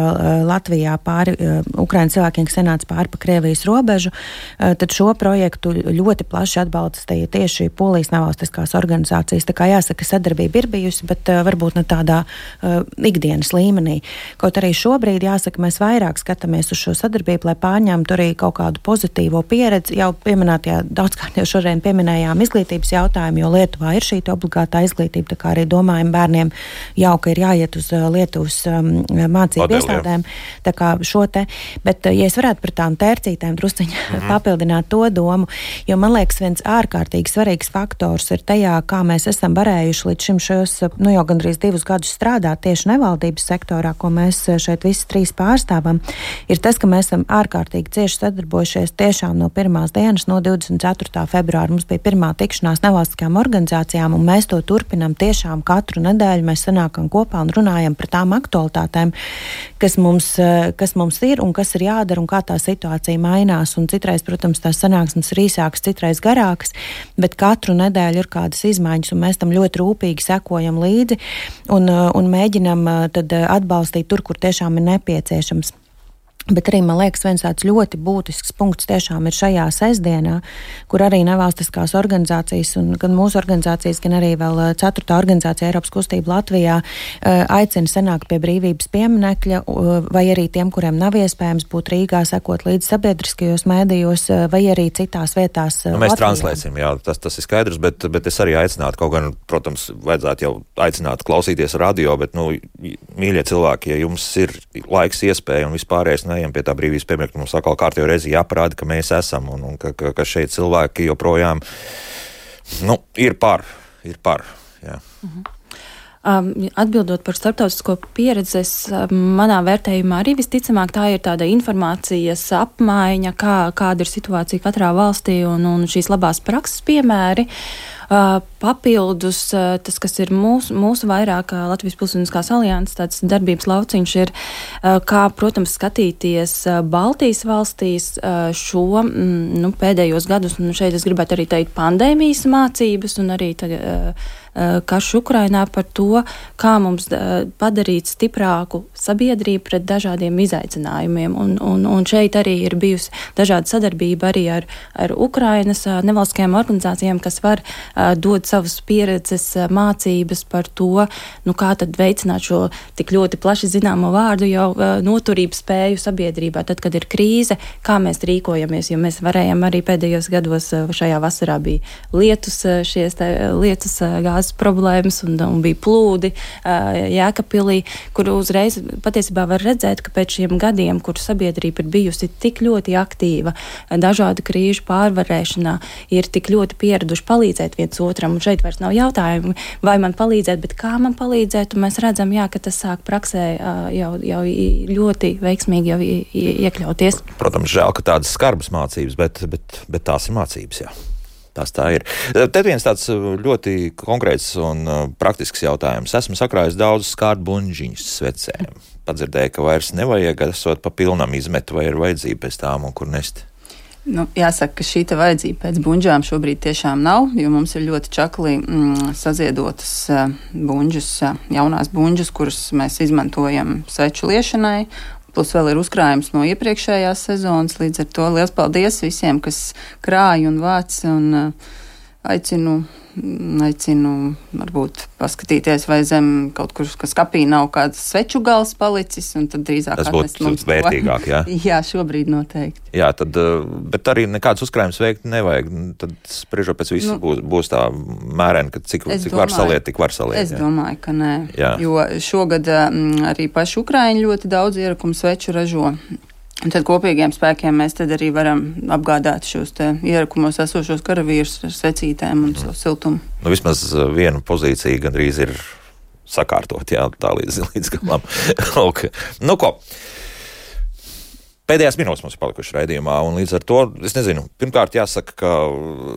Speaker 5: Latvijā pāri, Ukraiņas cilvēkiem, kas ienāca pāri pa Krievijas robežu. Tad šo projektu ļoti plaši atbalstīja atbalstīja tieši polijas nevalstiskās organizācijas. Tā kā jāsaka, sadarbība ir bijusi, bet uh, varbūt ne tādā uh, ikdienas līmenī. Kaut arī šobrīd, jāsaka, mēs vairāk skatāmies uz šo sadarbību, lai pārņemtu arī kaut kādu pozitīvo pieredzi. Jau pieminētajā daudzkārt jau šodien pieminējām izglītības jautājumu, jo Lietuvā ir šī obligātā izglītība, tā kā arī domājam bērniem jauka ir jāiet uz uh, Lietuvas um, mācību Modeli, iestādēm. Tā kā šo te, bet, ja es varētu par tām tērcītēm drusciņi mm -hmm. papildināt to domu, jo man liekas, viens ārkārtīgi svarīgs faktors ir tajā, kā mēs esam varējuši līdz šim šos, nu jau gandrīz divus gadus strādāt tieši nevaldības sektorā, ko mēs šeit visi trīs pārstāvam, ir tas, ka mēs esam ārkārtīgi cieši sadarbojušies tiešām no pirmās dienas, no 24. februāra. Mums bija pirmā tikšanās nevalstiskām organizācijām, un mēs to turpinam tiešām katru nedēļu. Mēs sanākam kopā un runājam par tām aktualitātēm, kas mums, kas mums ir un kas ir jādara un kā tā situācija mainās. Un citreiz, protams, tās sanāksmes ir īsākas, citreiz garākas vairākas, bet katru nedēļu ir kādas izmaiņas, un mēs tam ļoti rūpīgi sekojam līdzi un, uh, un mēģinam uh, uh, atbalstīt tur, kur tiešām ir nepieciešams. Bet arī man liekas, viens tāds ļoti būtisks punkts tiešām ir šajā sestdienā, kur arī nevalstiskās organizācijas, gan mūsu organizācijas, gan arī vēl eh, ceturtā organizācija Eiropas kustība Latvijā eh, aicina senākt pie brīvības pieminekļa, vai arī tiem, kuriem nav iespējams būt Rīgā, sekot līdz sabiedriskajos mēdījos, eh, vai arī citās vietās.
Speaker 1: Nu, mēs Latvijā. translēsim, jā, tas, tas ir skaidrs, bet, bet es arī aicinātu, kaut gan, protams, vajadzētu jau aicināt klausīties radio, bet, nu, mīļie cilvēki, ja jums ir laiks, iespēja un vispārējais neejam pie tā brīvības piemēra. Mums atkal kārtībā reizi jāparāda, ka mēs esam un, un ka, ka, ka šeit cilvēki joprojām nu, ir par. Ir par jā. mhm.
Speaker 6: Um, atbildot par starptautisko pieredzi, um, manā vērtējumā arī visticamāk tā ir tāda informācijas apmaiņa, kā, kāda ir situācija katrā valstī un, un šīs labās prakses piemēri. Uh, papildus uh, tas, kas ir mūsu, mūsu vairāk uh, Latvijas Pilsoniskās alianses tāds darbības lauciņš, ir, kā, protams, skatīties Baltijas valstīs šo mm, nu, pēdējos gadus, un šeit es gribētu arī teikt pandēmijas mācības un arī tagad karš Ukrainā par to, kā mums eh, padarīt stiprāku sabiedrību pret dažādiem izaicinājumiem. Un, un, un šeit arī ir bijusi dažāda sadarbība arī ar, ar Ukrainas eh, nevalstiskajām organizācijām, kas var dot savas pieredzes mācības par to, nu, kā tad veicināt šo tik ļoti plaši zināmo vārdu jau noturības spēju sabiedrībā, tad, kad ir krīze, kā mēs rīkojamies, jo mēs varējām arī pēdējos gados šajā vasarā bija lietus, šies lietus gāzes gāzes problēmas un, un bija plūdi Jēkabpilī, kur uzreiz patiesībā var redzēt, ka pēc šiem gadiem, kur sabiedrība ir bijusi tik ļoti aktīva dažādu krīžu pārvarēšanā, ir tik ļoti pieraduši palīdzēt viens otram, un šeit vairs nav jautājumu, vai man palīdzēt, bet kā man palīdzēt, un mēs redzam, jā, ka tas sāk praksē jau, jau ļoti veiksmīgi jau iekļauties.
Speaker 1: Protams, žēl, ka tādas skarbas mācības, bet, bet, bet tās ir mācības. Jā. Tas tā ir. Te viens tāds ļoti konkrēts un praktisks jautājums. Esmu sakrājis daudz skārdu buļbuļsaktas svecēm. Padzirdēju, ka vairs nevajag, esot pa pilnam izmet, vai ir vajadzība pēc tām un kur nest.
Speaker 4: Nu, jāsaka, ka šī vajadzība pēc buļbuļsām šobrīd tiešām nav, jo mums ir ļoti čakli mm, saziedotas uh, jaunās buļbuļs, kuras mēs izmantojam sveču liešanai. Plus vēl ir uzkrājums no iepriekšējās sezonas. Līdz ar to liels paldies visiem, kas krāja un vāc. Un, uh, aicinu aicinu varbūt paskatīties, vai zem kaut kur, kas kapī nav kāds sveču gals palicis, un tad drīzāk
Speaker 1: tas būtu vērtīgāk, jā?
Speaker 4: jā, šobrīd noteikti.
Speaker 1: Jā, tad, eh, bet arī nekāds uzkrājums veikt nevajag. Tad spriežot pēc visu, nu, būs, būs tā mērena, ka cik, cik domāju, var saliet, tik var saliet.
Speaker 4: Es jā. domāju, ka nē. Jā. Jo šogad m, arī paši Ukraiņi ļoti daudz ierakumu sveču ražo. Un tad kopīgiem spēkiem mēs arī varam apgādāt šos ierakumos esošos karavīrus ar svecītēm un mm. siltumu.
Speaker 1: Nu, vismaz uh, viena pozīcija gandrīz ir sakārtot, jā, tā līdz, līdz galam. okay. nu, ko? Pēdējās minūtes mums ir palikušas raidījumā, un līdz ar to es nezinu. Pirmkārt, jāsaka, ka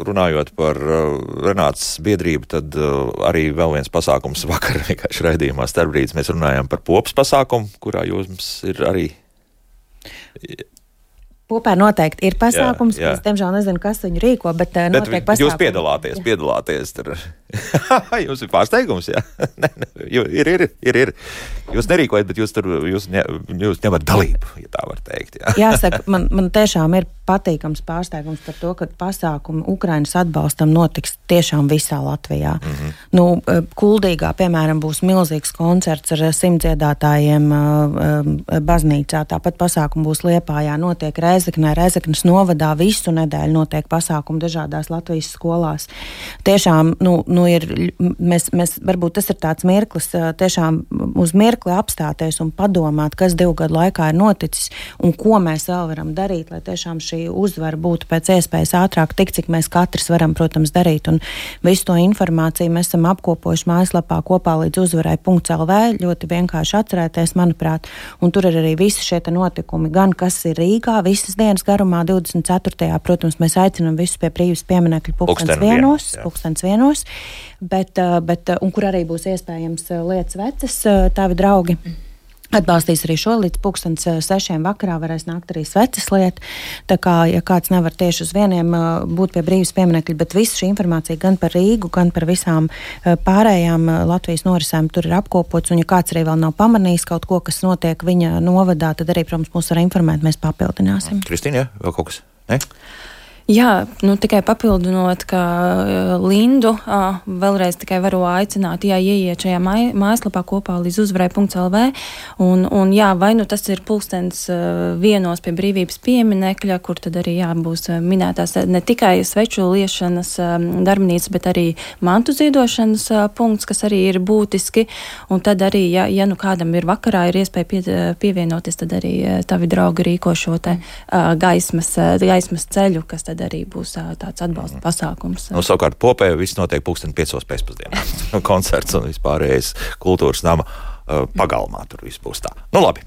Speaker 1: runājot par uh, Renātas biedrību, tad uh, arī vēl viens pasākums vakar vienkārši raidījumā starpbrīdis mēs runājām par popas pasākumu, kurā jums ir arī
Speaker 5: Popē noteikti ir pasākums, jā, jā. es diemžēl nezinu, kas viņu rīko, bet, bet notiek pasākums.
Speaker 1: Jūs piedalāties, piedalāties. Tur. jums ir pārsteigums, jā. ne, ne, ir, ir, ir, ir. Jūs nerīkojat, bet jūs tur jūs ne, jūs ņemat dalību, ja tā var teikt. Jā.
Speaker 5: Jāsaka, man, man tiešām ir patīkams pārsteigums par to, ka pasākumi Ukrainas atbalstam notiks tiešām visā Latvijā. Mm -hmm. nu, eh, Kuldīgā, piemēram, būs milzīgs koncerts ar simtdziedātājiem eh, eh, baznīcā. Tāpat pasākumi būs Liepājā, notiek Reizeknē, Reizeknas novadā visu nedēļu notiek pasākumi dažādās Latvijas skolās. Tiešām, nu, nu ir, mēs, mēs, varbūt tas ir tāds mirklis, tiešām uz mirkli apstāties un padomāt, kas divu gadu laikā ir noticis un ko mēs vēl varam darīt, lai tiešām šī uzvara būtu pēc iespējas ātrāk, tik cik mēs katrs varam, protams, darīt. Un visu to informāciju mēs esam apkopojuši mājaslapā kopā līdz uzvarai.lv. Ļoti vienkārši atcerēties, manuprāt, un tur ir arī visi šie notikumi, gan kas ir Rīgā visas dienas garumā, 24. Protams, mēs aicinām visus pie brīvības pieminekļa pulkstens vienos, pulkstens vienos, bet, eh, bet, un kur arī būs iespējams eh, lietas vecas, eh, tavi draugi. Mm. Atbalstīs arī šo līdz eh, sešiem vakarā varēs nākt arī sveces lieta. Tā kā, ja kāds nevar tieši uz vieniem eh, būt pie brīvas pieminekļa, bet visa šī informācija gan par Rīgu, gan par visām eh, pārējām Latvijas norisēm tur ir apkopots. Un, ja kāds arī vēl nav pamanījis kaut ko, kas notiek viņa novadā, tad arī, protams, mūs var informēt, mēs papildināsim.
Speaker 1: Kristīna, vēl kaut kas? Ne?
Speaker 6: Jā, nu, tikai papildinot, ka uh, Lindu vēlreiz tikai varu aicināt, jā, ieiet šajā māj, mājaslapā kopā līdz uzvarai.lv. Un, un jā, vai nu tas ir pulkstens vienos pie brīvības pieminekļa, kur tad arī jā, būs minētās ne tikai sveču liešanas darbnīca, bet arī mantu ziedošanas punkts, kas arī ir būtiski. Un tad arī, ja, ja nu kādam ir vakarā, ir iespēja pie, pievienoties, tad arī tavi draugi rīko šo te gaismas, gaismas ceļu, kas tad tad arī būs tāds atbalsta mm. pasākums.
Speaker 1: Nu, savukārt, popē viss notiek pulksten piecos pēcpusdienā. Koncerts un vispārējais kultūras nama pagalmā tur viss būs tā. Nu, labi.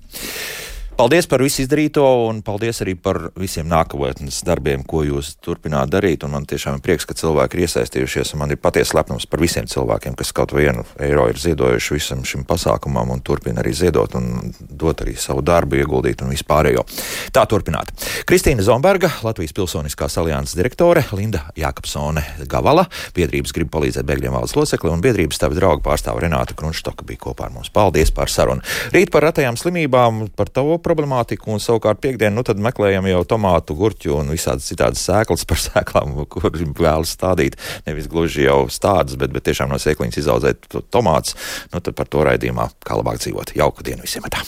Speaker 1: Paldies par visu izdarīto, un paldies arī par visiem nākotnes darbiem, ko jūs turpināt darīt. Un man tiešām ir prieks, ka cilvēki ir iesaistījušies. Man ir patiesa lepnums par visiem cilvēkiem, kas kaut vienu eiro ir ziedojuši visam šim pasākumam un turpina arī ziedot un dot arī savu darbu, ieguldīt un vispārējo. Tā turpināt. Kristīna Zomberga, Latvijas Pilsoniskās alianses direktore, Linda Jākapsone Gavala, biedrības grib palīdzēt bēgļiem valsts locekli un biedrības tavi draugi pārstāva Renāta Krunštoka bija kopā ar mums. Paldies par sarunu. Rīt par ratajām slimībām, par tavu problemātiku, un savukārt piekdienu, nu meklējam jau tomātu, gurķu un visādas citādas sēklas par sēklām, kur vēlas stādīt. Nevis gluži jau stādas, bet, bet tiešām no sēkliņas izaudzēt tomātus. Nu tad par to raidījumā kā labāk dzīvot. Jauku dienu visiem! Tā.